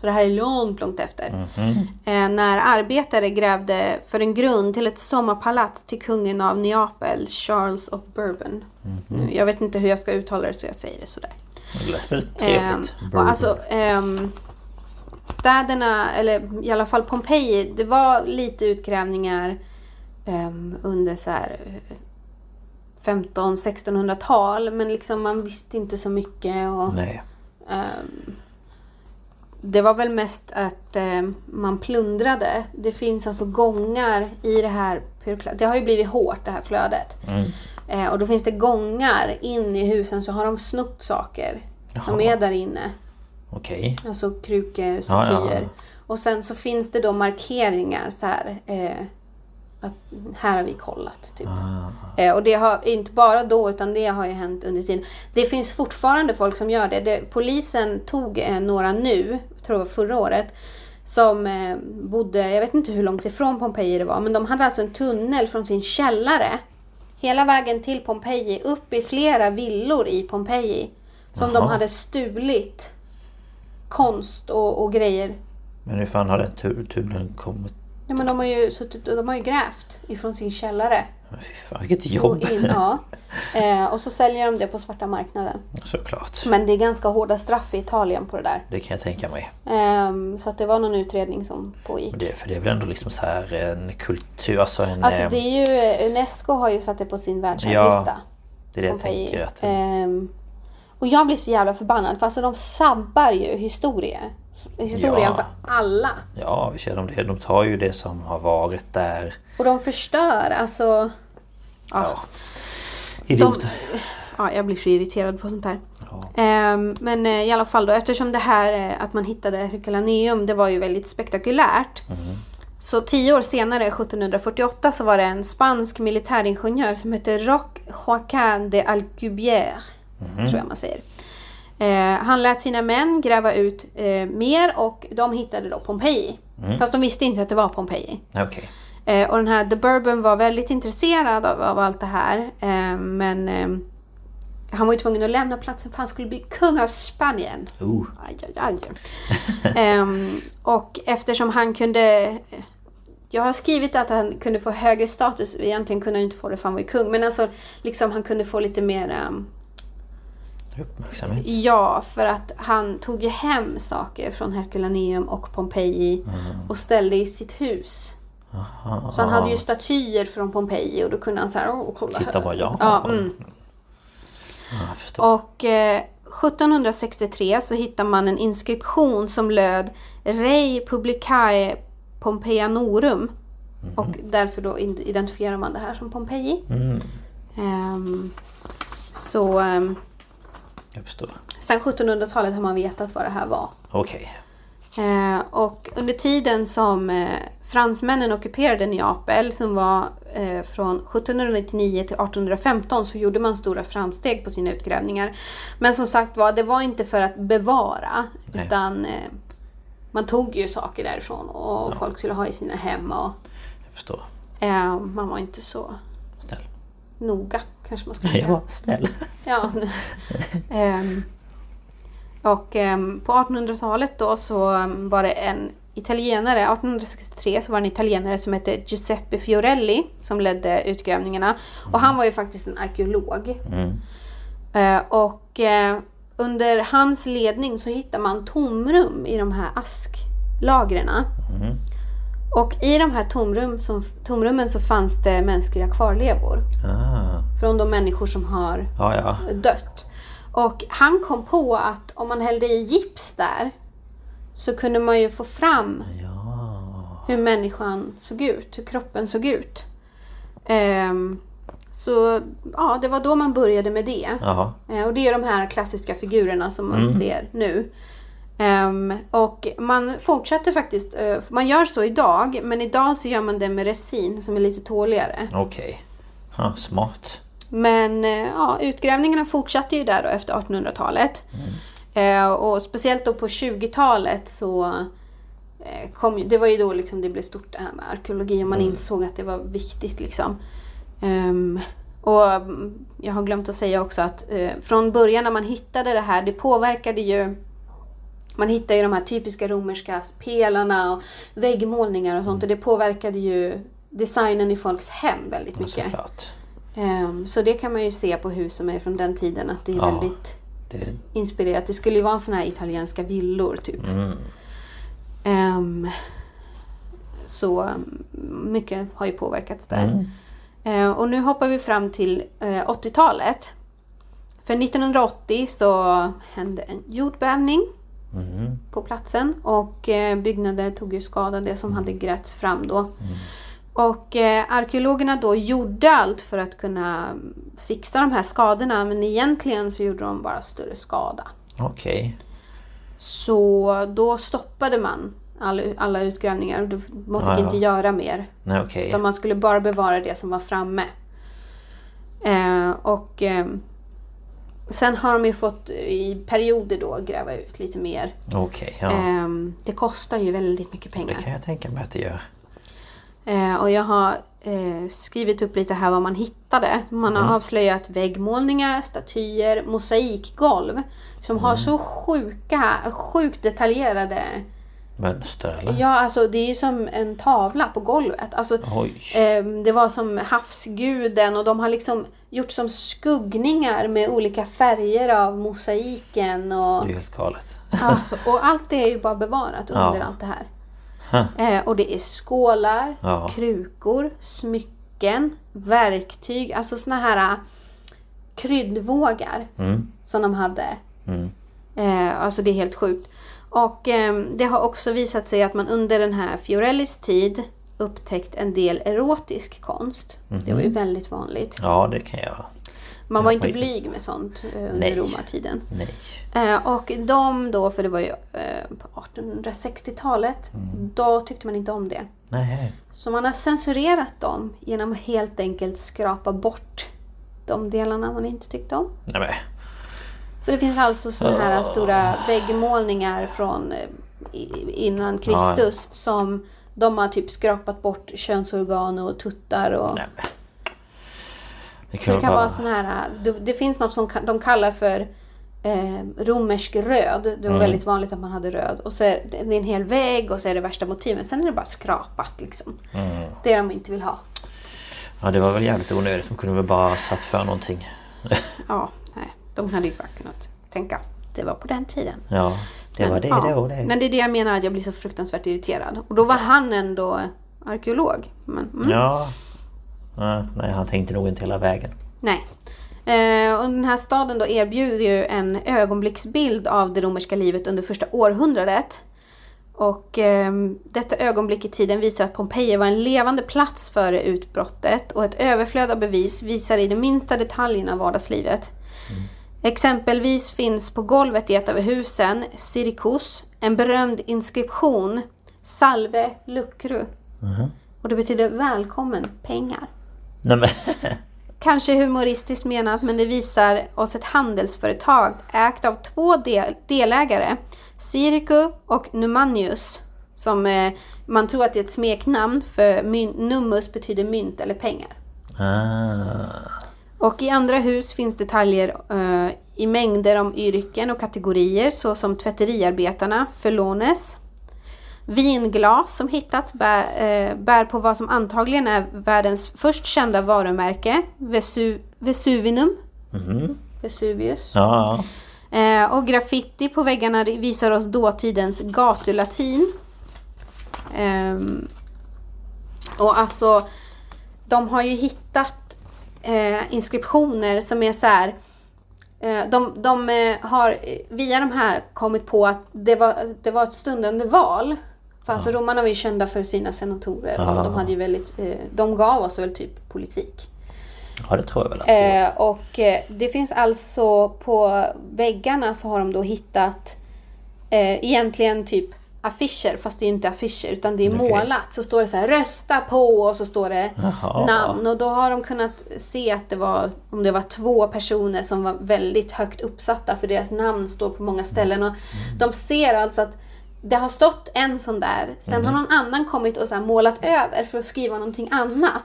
Så det här är långt, långt efter. Mhm. Eh, när arbetare grävde för en grund till ett sommarpalats till kungen av Neapel, Charles of Bourbon. Mhm. Nu, Jag vet inte hur jag ska uttala det så jag säger det sådär. det lät väldigt trevligt. och alltså, ehm, städerna, eller i alla fall Pompeji, det var lite utgrävningar ehm, under så här eh, 15-1600-tal. Men liksom man visste inte så mycket. Och, Nej. ehm, det var väl mest att ehm, man plundrade. Det finns alltså gångar i det här Det har ju blivit hårt det här flödet. Mm. Eh, och då finns det gångar in i husen så har de snott saker som Jaha. är där inne. Okej. Alltså krukor, Ja, statyer. ja, ja. Och sen så finns det då markeringar så här. Eh, att här har vi kollat. Typ. Ah. Eh, och det har inte bara då utan det har ju hänt under tiden. Det finns fortfarande folk som gör det. det polisen tog eh, några nu, jag tror var förra året. Som eh, bodde, jag vet inte hur långt ifrån Pompeji det var. Men de hade alltså en tunnel från sin källare. Hela vägen till Pompeji. Upp i flera villor i Pompeji. Som de Jaha. hade stulit konst och, och grejer. Men hur fan har den tu- tunneln kommit? Ja, men de har ju suttit, de har ju grävt ifrån sin källare. Men fy fan vilket Och, jobb! in, ja. eh, och så säljer de det på svarta marknaden. Såklart. Men det är ganska hårda straff i Italien på det där. Det kan jag tänka mig. Ehm, så att det var någon utredning som pågick. Och det, för det är väl ändå liksom så här en kultur, alltså en... Alltså eh, det är ju, Unesco har ju satt det på sin världsarvlista. det är det jag tänker. Att, Ehm, och jag blir så jävla förbannad för alltså de sabbar ju historia. Historien Ja. för alla. ja, vi känner om det. De tar ju det som har varit där. Och de förstör alltså. Ja, Ja. Idioter. ja jag blir så irriterad på sånt här. Ehm, men eh, i alla fall då eftersom det här eh, att man hittade Herculaneum det var ju väldigt spektakulärt. Så tio år senare, 1748, så var det en spansk militäringenjör som hette Roch Joaquin de Alcubierre. Tror jag man säger. Eh, han lät sina män gräva ut eh, mer och de hittade då Pompeji. Fast de visste inte att det var Pompeji. Okej. Eh, och den här The Bourbon var väldigt intresserad av, av allt det här. Eh, men eh, han var ju tvungen att lämna platsen för han skulle bli kung av Spanien. Oh. Aj, aj, aj. Ehm, och eftersom han kunde... Jag har skrivit att han kunde få högre status. Egentligen kunde han inte få det för han var ju kung. Men alltså, liksom han kunde få lite mer... ehm, Uppmärksamhet. Ja, för att han tog ju hem saker från Herculaneum och Pompeji och ställde i sitt hus. Så han hade ju statyer från Pompeji och då kunde han så här, åh kolla Titta här. vad jag Ja, har. mm. Ja, jag förstår. Och eh, 1763 så hittar man en inskription som löd Rei publicae Pompeianorum. Och därför då identifierar man det här som Pompeji. Mm, Ehm, så ehm, jag förstår. sen 1700-talet har man vetat vad det här var. Okej. Eh, och under tiden som eh, fransmännen ockuperade Neapel som var eh, från 1799 till 1815 så gjorde man stora framsteg på sina utgrävningar. Men som sagt var, det var inte för att bevara Nej. utan man tog ju saker därifrån och folk skulle ha i sina hem och Jag förstår. man var inte så Snäll. noga kanske man ska Jag säga. var snäll. Ja. Ehm, och ehm, på 1800-talet då så ehm, var det en italienare, 1863 så var det en italienare som hette Giuseppe Fiorelli som ledde utgrävningarna. Och han var ju faktiskt en arkeolog. Mm. Eh, och eh, under hans ledning så hittar man tomrum i de här asklagren. Och i de här tomrum som, tomrummen så fanns det mänskliga kvarlevor. Ah. Från de människor som har Ja, ja. dött. Och han kom på att om man hällde i gips där så kunde man ju få fram Ja. hur människan såg ut, hur kroppen såg ut. Ehm, så ja, det var då man började med det. Jaha. Eh, Och det är de här klassiska figurerna som man ser nu. Ehm, och man fortsätter faktiskt, eh, man gör så idag, men idag så gör man det med resin som är lite tåligare. Okej. Ja, smart. Men eh, ja, utgrävningarna fortsatte ju där då efter 1800-talet. Eh, och speciellt då på 20-talet så eh, kom ju, det var ju då liksom det blev stort det här med arkeologi och man insåg att det var viktigt liksom. Ehm, och mm, jag har glömt att säga också att från början när man hittade det här, det påverkade ju man hittar ju de här typiska romerska pelarna och väggmålningar och sånt och det påverkade ju designen i folks hem väldigt mycket. Ehm, så det kan man ju se på hus som är från den tiden att det är Ja. väldigt Det, inspirerat. Det skulle ju vara såna här italienska villor typ. mm. Ehm, så mm, mycket har ju påverkats där. Mm. Ehm, och nu hoppar vi fram till eh, 80-talet. För 1980 så hände en jordbävning Mm. på platsen och eh, byggnader tog ju skada, det som hade grävts fram då. Och eh, arkeologerna då gjorde allt för att kunna fixa de här skadorna men egentligen så gjorde de bara större skada. Okej. Så då stoppade man all, alla utgrävningar. Man fick ja. inte göra mer. Okej. Utan man skulle bara bevara det som var framme. Eh, och eh, sen har de ju fått i perioder då gräva ut lite mer. Okej, ja. Eh, det kostar ju väldigt mycket Det pengar. kan jag tänka mig att det gör. Eh, och jag har eh, skrivit upp lite här vad man hittade. Man har avslöjat väggmålningar, statyer, mosaikgolv. Som har så sjuka, sjukt detaljerade... Mönster eller? Ja, alltså det är ju som en tavla på golvet. Alltså, eh, det var som havsguden och de har liksom gjort som skuggningar med olika färger av mosaiken. Och, Det är helt galet. alltså, och allt det är ju bara bevarat Ja. under allt det här. Eh, och det är skålar, Ja. krukor, smycken, verktyg, alltså såna här äh, kryddvågar Mm. som de hade. Mm. Eh, alltså det är helt sjukt. Och eh, det har också visat sig att man under den här Fiorellis tid upptäckt en del erotisk konst. Det var ju väldigt vanligt. Ja, det kan jag. Man var inte blyg med sånt eh, under Nej. romartiden. Nej. Eh, och de då, för det var ju eh, på 1860-talet, Mm. då tyckte man inte om det. Nej. Så man har censurerat dem genom att helt enkelt skrapa bort de delarna man inte tyckte om. Nej. Så det finns alltså sådana här stora väggmålningar från eh, innan Kristus som de har typ skrapat bort könsorgan och tuttar och... Nej. Det kan det kan vara... sån här... äh, Det, det finns något som de kallar för eh, romersk röd. Det var Mm. väldigt vanligt att man hade röd. Och så är det en hel vägg och så är det värsta motiven. Sen är det bara skrapat liksom. Mm. Det de inte vill ha. Ja det var väl jävligt onödigt. De kunde väl bara satt för någonting. Ja. De hade ju bara kunnat tänka det var på den tiden. Ja. Det var Men, det ja. då det. Men det är det jag menar att jag blir så fruktansvärt irriterad. Och då var han ändå arkeolog. Men, mm, Ja. Nej han tänkte nog inte hela vägen. Nej. Eh, och den här staden då erbjuder ju en ögonblicksbild av det romerska livet under första århundradet. Och eh, detta ögonblick i tiden visar att Pompeji var en levande plats före utbrottet och ett överflöd av bevis visar i de minsta detaljerna vardagslivet. Exempelvis finns på golvet i ett av husen, Siricus, en berömd inskription Salve Lucru. Och det betyder välkommen pengar. Nej men. Kanske humoristiskt menat, men det visar oss ett handelsföretag ägt av två del delägare, Siriku och Numanius. Som eh, man tror att det är ett smeknamn för nummus betyder mynt eller pengar. Ah. Och i andra hus finns detaljer eh, i mängder om yrken och kategorier såsom tvätteriarbetarna, förlånes. Vinglas som hittats bär, eh, bär på vad som antagligen är världens först kända varumärke, Vesu, Vesuvinum. Vesuvius. Ja. Eh, och graffiti på väggarna visar oss dåtidens gatulatin. Ehm, och alltså, de har ju hittat eh, inskriptioner som är så här. Eh, de de eh, har via de här kommit på att det var, det var ett stundande val. För alltså romarna var ju kända för sina senatorer och de hade ju väldigt, eh, de gav oss väl typ politik. Ja det tror jag väl att det Eh, och eh, det finns alltså på väggarna så har de då hittat eh, egentligen typ affischer, fast det är inte affischer utan det är Okej. målat. Så står det så här rösta på och så står det Jaha. namn. Och då har de kunnat se att det var, om det var två personer som var väldigt högt uppsatta för deras namn står på många ställen. Och de ser alltså att det har stått en sån där, sen har någon annan kommit och så målat över för att skriva någonting annat.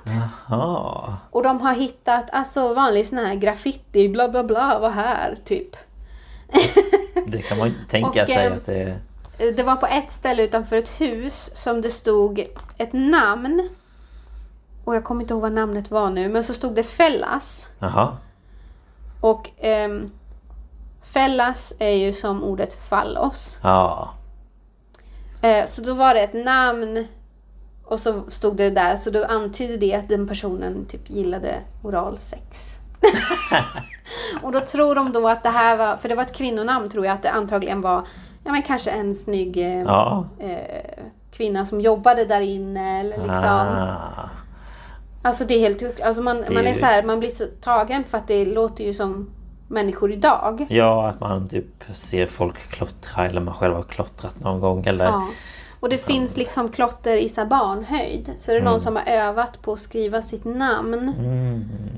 Ja. Och de har hittat alltså vanlig sån här graffiti, bla bla bla, var här, typ. Det kan man ju tänka Och, sig eh, att det... Det var på ett ställe utanför ett hus som det stod ett namn. Och jag kommer inte ihåg vad namnet var nu, men så stod det Fellas. Jaha. Och ehm, Fellas är ju som ordet fallos. Ja. Eh, så då var det ett namn och så stod det där, så då antydde det att den personen typ gillade oralsex. och då tror de då att det här var, för det var ett kvinnonamn tror jag att det antagligen var, ja men kanske en snygg eh, Ja. eh, kvinna som jobbade där inne eller liksom. Ah. Alltså det är helt sjukt. Alltså man, man är ju- så här, man blir så tagen för att det låter ju som människor idag. Ja, att man typ ser folk klottra eller man själv har klottrat någon gång eller... Ja. Och det finns liksom klotter i så barnhöjd. Så är det Mm. någon som har övat på att skriva sitt namn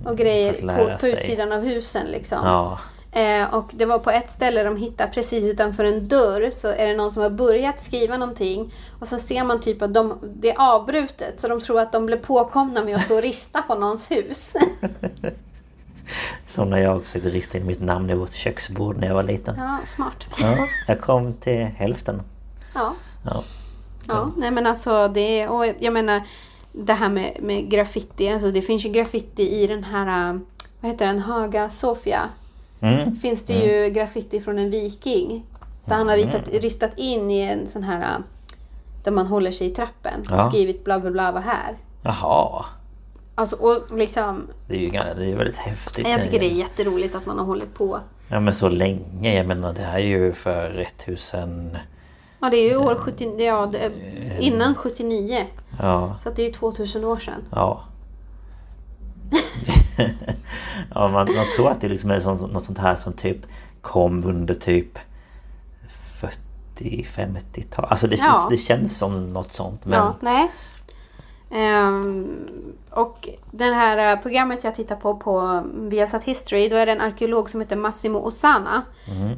och grejer på, på utsidan av husen. Liksom. Ja. Eh, och det var på ett ställe de hittade precis utanför en dörr så är det någon som har börjat skriva någonting och så ser man typ att de, det är avbrutet så de tror att de blev påkomna med att stå och rista på någons hus. Som när jag försökte rista in mitt namn i vårt köksbord när jag var liten. ja, smart. Ja, jag kom till hälften. Ja. Ja. Ja, nej men alltså det och jag menar det här med, med graffiti, alltså det finns ju graffiti i den här, vad heter den, Haga Sofia. Mm. Finns det ju graffiti från en viking. Där han har ritat, ristat in i en sån här, äh, där man håller sig i trappen och Ja. skrivit bla bla bla var här. Jaha. Alltså och liksom, Det är ju det är väldigt häftigt. jag tycker det är jätteroligt att man har hållit på. Ja men så länge. Jag menar det här är ju för 1000... Ja det är ju år 70, ja, det, innan 79. Ja. Så att det är ju 2000 år sedan. Ja. ja, man, man tror att det liksom är sånt, något sånt här som typ kom under typ 40-50-tal. Alltså det, Ja. det känns som något sånt. Men Ja, nej. Ehm, och det här eh, programmet jag tittar på på Viasat History, då är det en arkeolog som heter Massimo Osana.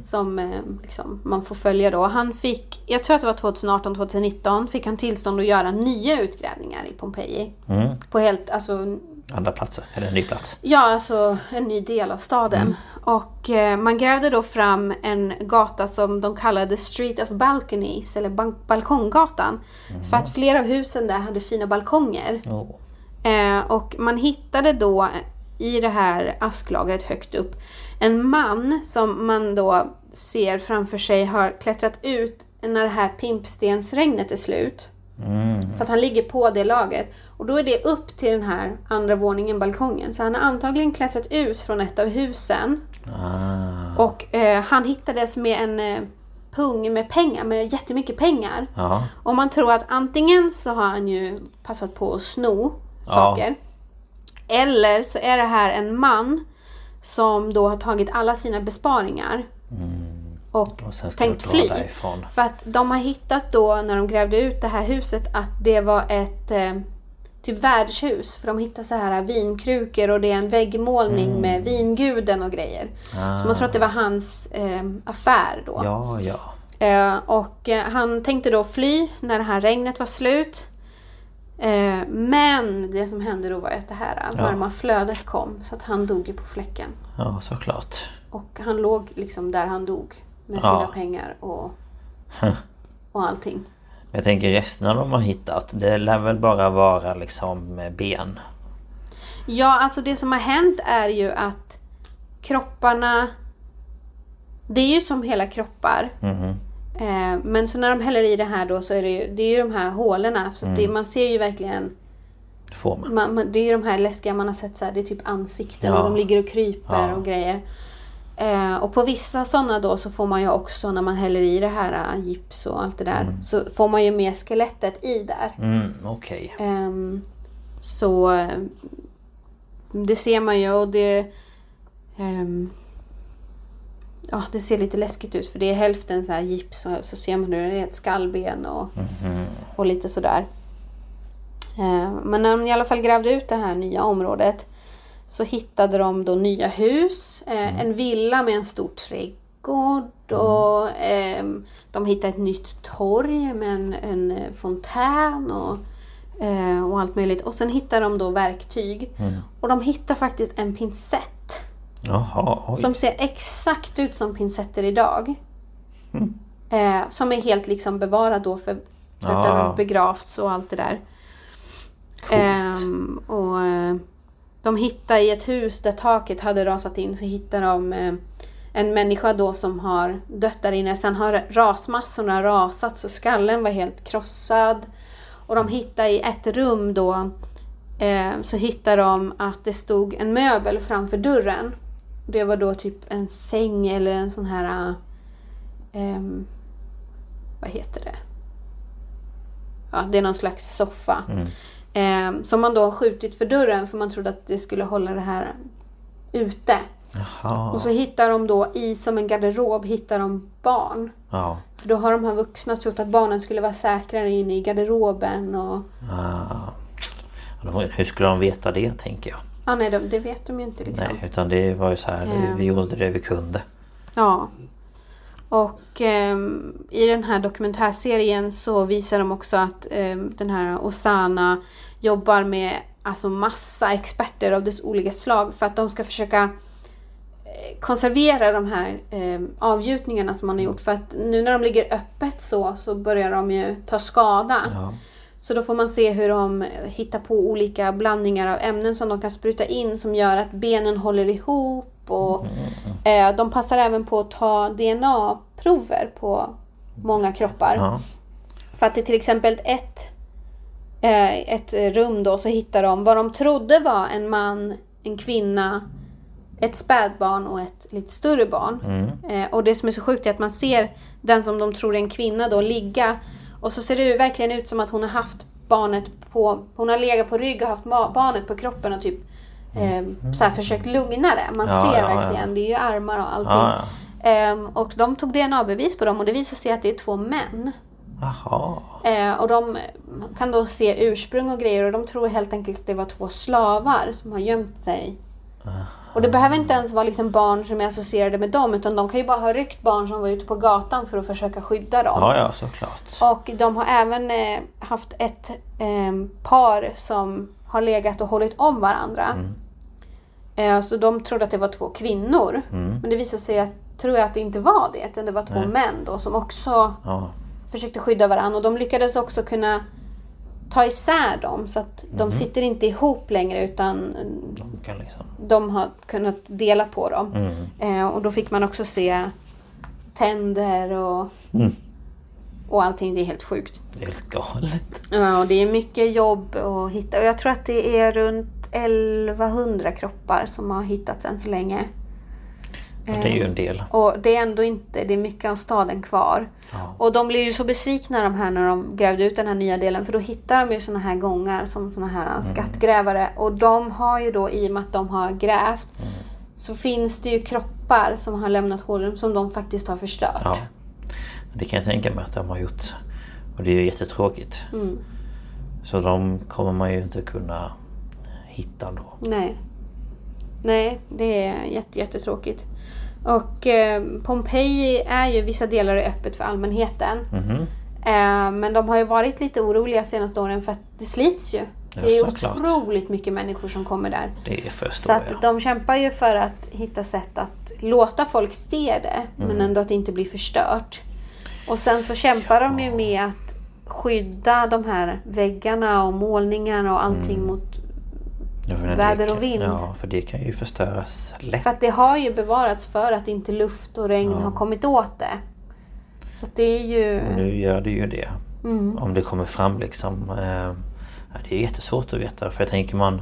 Som eh, liksom, man får följa då. Han fick, jag tror att det var 2018-2019, fick han tillstånd att göra nya utgrävningar i Pompeji. Mm. På helt, alltså andra platser, eller en ny plats. Ja, alltså en ny del av staden. Och eh, man grävde då fram en gata som de kallade Street of Balconies, eller Balkonggatan. För att flera av husen där hade fina balkonger. Oh. Eh, och man hittade då i det här asklagret högt upp en man som man då ser framför sig har klättrat ut när det här pimpstensregnet är slut. För att han ligger på det lagret. Och då är det upp till den här andra våningen, balkongen. Så han har antagligen klättrat ut från ett av husen. Ah. Och eh, han hittades med en eh, pung med pengar, med jättemycket pengar. Ja. Och man tror att antingen så har han ju passat på att sno Ja. saker. Eller så är det här en man som då har tagit alla sina besparingar. Och, Och ska tänkt fly. därifrån. För att de har hittat då när de grävde ut det här huset att det var ett eh, typ värdshus. För de hittade så här vinkrukor och det är en väggmålning med vinguden och grejer. Så man tror att det var hans eh, affär då. Ja, ja. Eh, och eh, han tänkte då fly när det här regnet var slut. Eh, men det som hände då var att det här varma flödet kom så att han dog på fläcken. Ja, såklart. Och han låg liksom där han dog med Ja. sina pengar och, och allting. Jag tänker resten av de har hittat, det lär väl bara vara liksom ben. Ja, alltså det som har hänt är ju att kropparna... Det är ju som hela kroppar. Eh, men så när de häller i det här då så är det ju, det är ju de här hålorna. Så Mm. det, man ser ju verkligen... Formen. Man, man, det är ju de här läskiga man har sett så här, det är typ ansikten Ja. och de ligger och kryper Ja. och grejer. Eh, och på vissa sådana då så får man ju också när man häller i det här eh, gips och allt det där. Så får man ju med skelettet i där. Mm, okej. Ehm, så eh, det ser man ju och det... ehm, ja, det ser lite läskigt ut för det är hälften så här gips och så ser man hur det är ett skallben och, och lite sådär. Ehm, men när de i alla fall grävde ut det här nya området så hittade de då nya hus, eh, en villa med en stor trädgård och ehm, de hittade ett nytt torg med en, en eh, fontän och, eh, och allt möjligt. Och sen hittade de då verktyg. Och de hittade faktiskt en pincett Jaha, som ser exakt ut som pincetter idag. Eh, som är helt liksom bevarad då för, för att den har begravts och allt det där. Coolt. Ehm, och eh, de hittade i ett hus där taket hade rasat in så hittade de eh, en människa då som har dött där inne. Sen har rasmassorna rasat så skallen var helt krossad. Och de hittade i ett rum då eh, så hittade de att det stod en möbel framför dörren. Det var då typ en säng eller en sån här... Um, vad heter det? Ja, det är någon slags soffa. Mm. Eh, som man då har skjutit för dörren för man trodde att det skulle hålla det här ute. Jaha. Och så hittar de då i som en garderob hittar de barn. Ja. För då har de här vuxna trott att barnen skulle vara säkrare inne i garderoben. Och... Ah. Hur skulle de veta det tänker jag? Ah, nej, de, det vet de ju inte liksom. Nej, utan det var ju så här, vi- vi Ehm. gjorde det vi kunde. Ja. Och ehm, i den här dokumentärserien så visar de också att ehm, den här Osana jobbar med alltså massa experter av dess olika slag för att de ska försöka eh, konservera de här eh, avgjutningarna som man har gjort. För att nu när de ligger öppet så, så börjar de ju ta skada. Ja. Så då får man se hur de hittar på olika blandningar av ämnen som de kan spruta in som gör att benen håller ihop. Och, eh, de passar även på att ta DNA-prover på många kroppar. Ja. För att det till exempel ett, eh, ett rum då så hittar de vad de trodde var en man, en kvinna, ett spädbarn och ett lite större barn. Eh, och det som är så sjukt är att man ser den som de tror är en kvinna då ligga och så ser det verkligen ut som att hon har haft barnet på, hon har legat på rygg och haft barnet på kroppen och typ eh, så här, försökt lugna det. Man Ja, ser ja, ja. verkligen, det är ju armar och allting. Ja, Ehm, och de tog DNA-bevis på dem och det visade sig att det är två män. Eh, och de kan då se ursprung och grejer och de tror helt enkelt att det var två slavar som har gömt sig. Och det behöver inte ens vara liksom barn som är associerade med dem utan de kan ju bara ha ryckt barn som var ute på gatan för att försöka skydda dem. Ja, ja, såklart. Och de har även eh, haft ett eh, par som har legat och hållit om varandra. Eh, så de trodde att det var två kvinnor. Men det visade sig att, tror jag att det inte var det. Utan det var två män då som också Ja. försökte skydda varandra. Och de lyckades också kunna ta isär dem. Så att de sitter inte ihop längre utan De kan liksom... de har kunnat dela på dem. Eh, och då fick man också se tänder och, och allting. Det är helt sjukt. Det är helt galet. Ja, och det är mycket jobb att hitta. Och jag tror att det är runt 1100 kroppar som har hittats än så länge. Ja, det är ju en del. Och det är ändå inte, det är mycket av staden kvar. Ja. Och de blev ju så besvikna de här när de grävde ut den här nya delen. För då hittar de ju såna här gångar som såna här Mm. skattgrävare. Och de har ju då, i och med att de har grävt, Mm. så finns det ju kroppar som har lämnat hålrum som de faktiskt har förstört. Ja. Det kan jag tänka mig att de har gjort. Och det är ju jättetråkigt. Mm. Så de kommer man ju inte kunna hitta då. Nej. Nej, det är jätte, jättetråkigt. Och eh, Pompeji är ju, vissa delar är öppet för allmänheten. Mhm. Eh, men de har ju varit lite oroliga senaste åren för att det slits ju. Ja, det är otroligt mycket människor som kommer där. Det Så förstår att jag. de kämpar ju för att hitta sätt att låta folk se det, Mm. men ändå att det inte blir förstört. Och sen så kämpar de ju med att skydda de här väggarna och målningarna och allting Mm. mot... Ja, väder och vind. Ja, för det kan ju förstöras lätt. För att det har ju bevarats för att inte luft och regn har kommit åt det. Så det är ju... Och nu gör det ju det. Mm. Om det kommer fram liksom. Eh, ja, det är jättesvårt att veta. För jag tänker man...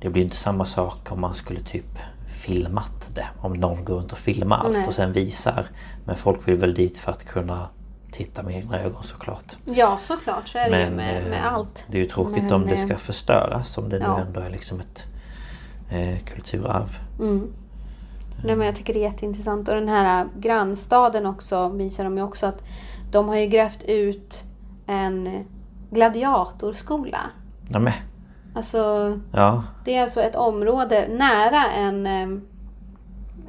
Det blir inte samma sak om man skulle typ filmat det. Om någon går runt och filmar allt Nej. och sen visar. Men folk vill väl dit för att kunna titta med egna ögon såklart. Ja, såklart så är det ju Men med, eh, med allt. det är ju tråkigt Men, om det eh, ska förstöras. Om det nu ja. ändå är liksom ett eh, kulturarv. Mm. Nej, men jag tycker det är jätteintressant. Och den här grannstaden också visar de ju också att de har ju grävt ut en gladiatorskola. Nämen, Alltså, ja. det är alltså ett område nära en, eh,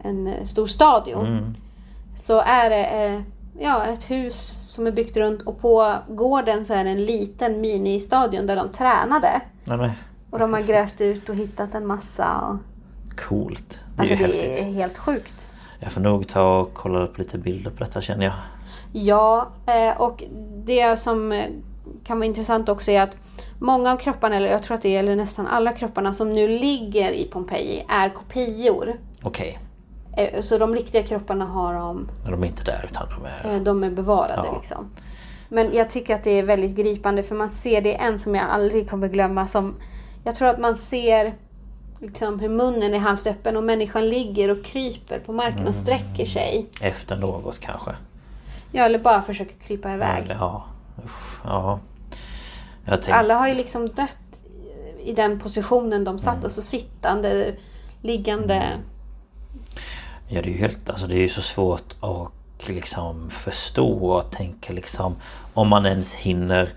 en stor stadion. Mm. Så är det eh, ja, ett hus som är byggt runt och på gården så är det en liten ministadion där de tränade. Nämen, Och de har grävt ut och hittat en massa. Och, coolt. Det är alltså ju det häftigt. är helt sjukt. Jag får nog ta och kolla upp lite bilder på detta känner jag. Ja, eh, och det som eh, kan vara intressant också är att många av kropparna, eller jag tror att det gäller nästan alla kropparna som nu ligger i Pompeji är kopior. Okej, Eh, Så de riktiga kropparna har de, men de är inte där utan de är... eh, de är bevarade Ja. liksom. Men jag tycker att det är väldigt gripande för man ser det en som jag aldrig kommer glömma som jag tror att man ser liksom hur munnen är halvt öppen och människan ligger och kryper på marken Mm. och sträcker sig. Efter något kanske. Ja, eller bara försöker krypa iväg. Eller, ja, usch, ja. Tänkte... Alla har ju liksom dött i den positionen de Mm. satt. Alltså sittande, liggande. Ja, det är ju helt... Alltså det är så svårt att liksom förstå och tänka liksom... Om man ens hinner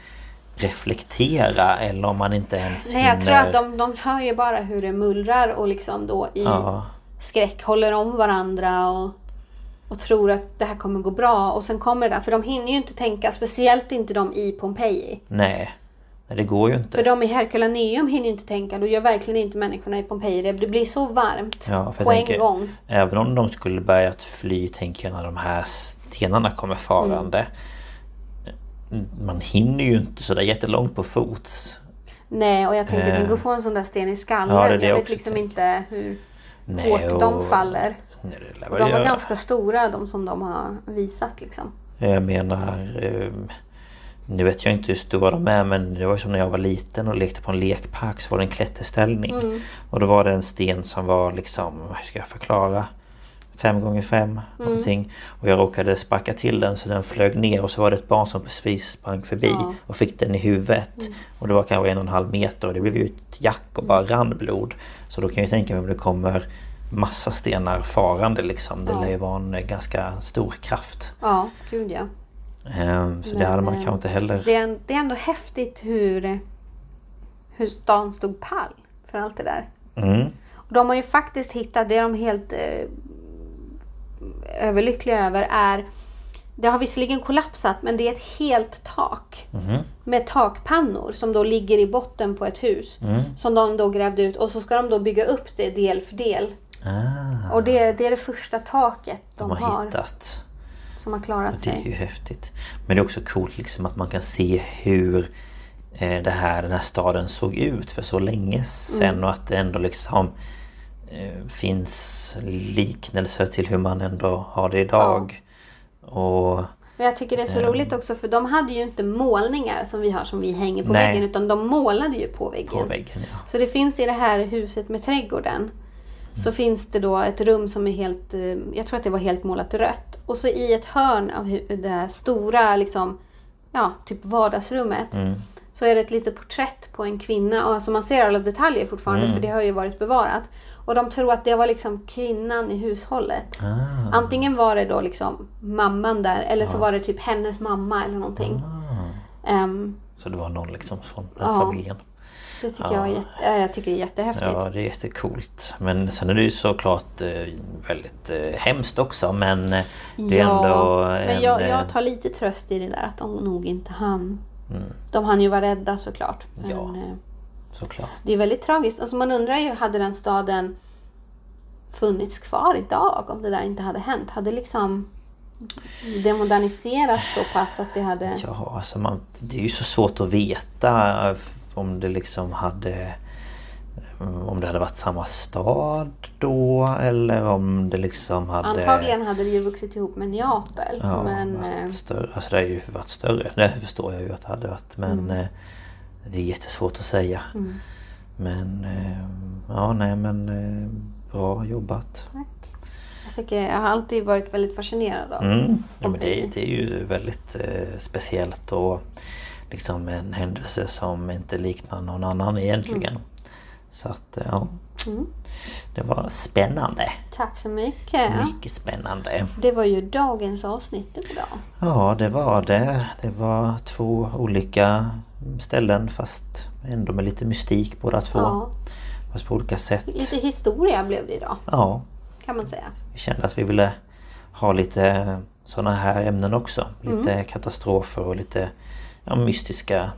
reflektera eller om man inte ens Nej, hinner... jag tror att de, de hör ju bara hur det mullrar och liksom då i Ja, skräck håller om varandra och, och tror att det här kommer gå bra. Och sen kommer det där. För de hinner ju inte tänka, speciellt inte de i Pompeji. nej. Nej, det går ju inte. För de i Herculaneum hinner ju inte tänka. Då gör verkligen inte människorna i Pompeji det. Det blir så varmt Ja, på en tänker, gång. Även om de skulle börja att fly, tänker jag, när de här stenarna kommer farande. Man hinner ju inte sådär jättelångt på fots. Nej, och jag tänker Eh. tänk att få en sån där sten i skallen. Ja, det det jag jag vet liksom tänker. inte hur Nej, hårt och- de faller. Nej, Och de var göra. ganska stora, de som de har visat liksom. Jag menar... ehm, nu vet jag inte hur stora de är men det var som när jag var liten och lekte på en lekpark så var det en klätterställning. Mm. Och då var det en sten som var liksom, hur ska jag förklara? 5 gånger 5 någonting. Och jag råkade sparka till den så den flög ner och så var det ett barn som precis sprang förbi Ja. och fick den i huvudet. Och det var kanske en och en halv meter och det blev ju ett jack och bara rann blod. Så då kan jag ju tänka mig om det kommer massa stenar farande liksom. Det Ja. lär ju vara en ganska stor kraft. Ja, gud ja. Ehm, Så det hade man eh, kanske inte heller... Det är, det är ändå häftigt hur, hur stan stod pall för allt det där. Mm. Och de har ju faktiskt hittat, det är de helt eh, överlyckliga över är det har visserligen kollapsat men det är ett helt tak. Mhm. Med takpannor som då ligger i botten på ett hus. Mm. Som de då grävde ut och så ska de då bygga upp det del för del. Ah, Och det, det är det första taket de, de har har hittat. Som har klarat Det är ju sig. häftigt. Men det är också coolt liksom att man kan se hur eh, det här, den här staden såg ut för så länge sedan Mm. och att det ändå liksom eh, finns liknelser till hur man ändå har det idag. Och Men jag tycker det är så roligt också för de hade ju inte målningar som vi har som vi hänger på Nej. väggen utan de målade ju på väggen. på väggen ja. Så det finns i det här huset med trädgården så finns det då ett rum som är helt, eh, jag tror att det var helt målat rött. Och så i ett hörn av det här stora, liksom, ja, typ vardagsrummet. Så är det ett litet porträtt på en kvinna. Och alltså man ser alla detaljer fortfarande för det har ju varit bevarat. Och de tror att det var liksom kvinnan i hushållet. Antingen var det då liksom mamman där eller så var det typ hennes mamma eller någonting. Ehm, Så det var någon liksom från den Ja. familjen. Det tycker jag, är jätte, jag tycker det är jättehäftigt. Ja, det är jättecoolt. Men sen är det ju såklart eh, väldigt eh, hemskt också. Men eh, det är ändå men en, jag, jag tar lite tröst i det där att de nog inte hann. De hann ju vara rädda såklart. Men, Ja. Såklart. Det är väldigt tragiskt. Alltså man undrar ju, hade den staden funnits kvar idag om det där inte hade hänt? Hade liksom det moderniserats så pass att det hade... Ja, alltså man, det är ju så svårt att veta om det liksom hade eh, om det hade varit samma stad då eller om det liksom hade... Antagligen hade det ju vuxit ihop med Neapel. ja, men, eh, större. Alltså det har ju varit större. Det förstår jag ju att det hade varit. Men Mm. eh, det är jättesvårt att säga. Men eh, ja, nej men bra jobbat. tack. Jag, tycker, jag har alltid varit väldigt fascinerad av Mm. Ja, men det, det är ju väldigt eh, speciellt och liksom en händelse som inte liknar någon annan egentligen. Så att ja. Mm. Det var spännande. Tack så mycket. Mycket spännande. Det var ju dagens avsnitt idag. Ja, det var det. Det var två olika ställen fast ändå med lite mystik båda två. Ja. Fast på olika sätt. Lite historia blev det idag, Ja, kan man säga. vi kände att vi ville ha lite sådana här ämnen också. Lite Mm. katastrofer och lite ja, mystiska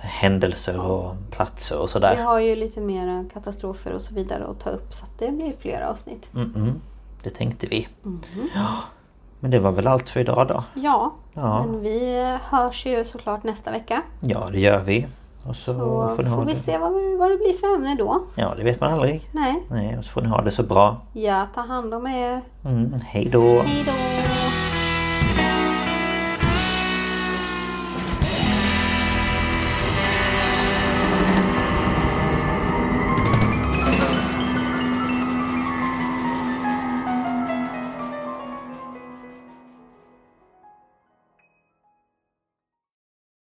händelser och platser och sådär. Vi har ju lite mera katastrofer och så vidare att ta upp så att det blir fler avsnitt. Mm-mm. Det tänkte vi. Mm. Ja. Men det var väl allt för idag då? Ja, Ja. men vi hörs ju såklart nästa vecka. Ja, det gör vi. Och så, Så får får vi det. se vad, vad det blir för ämne då. Ja, det vet man aldrig. Nej, Nej, och så får ni ha det så bra. ja, ta hand om er. Mm, hej då! Hej då!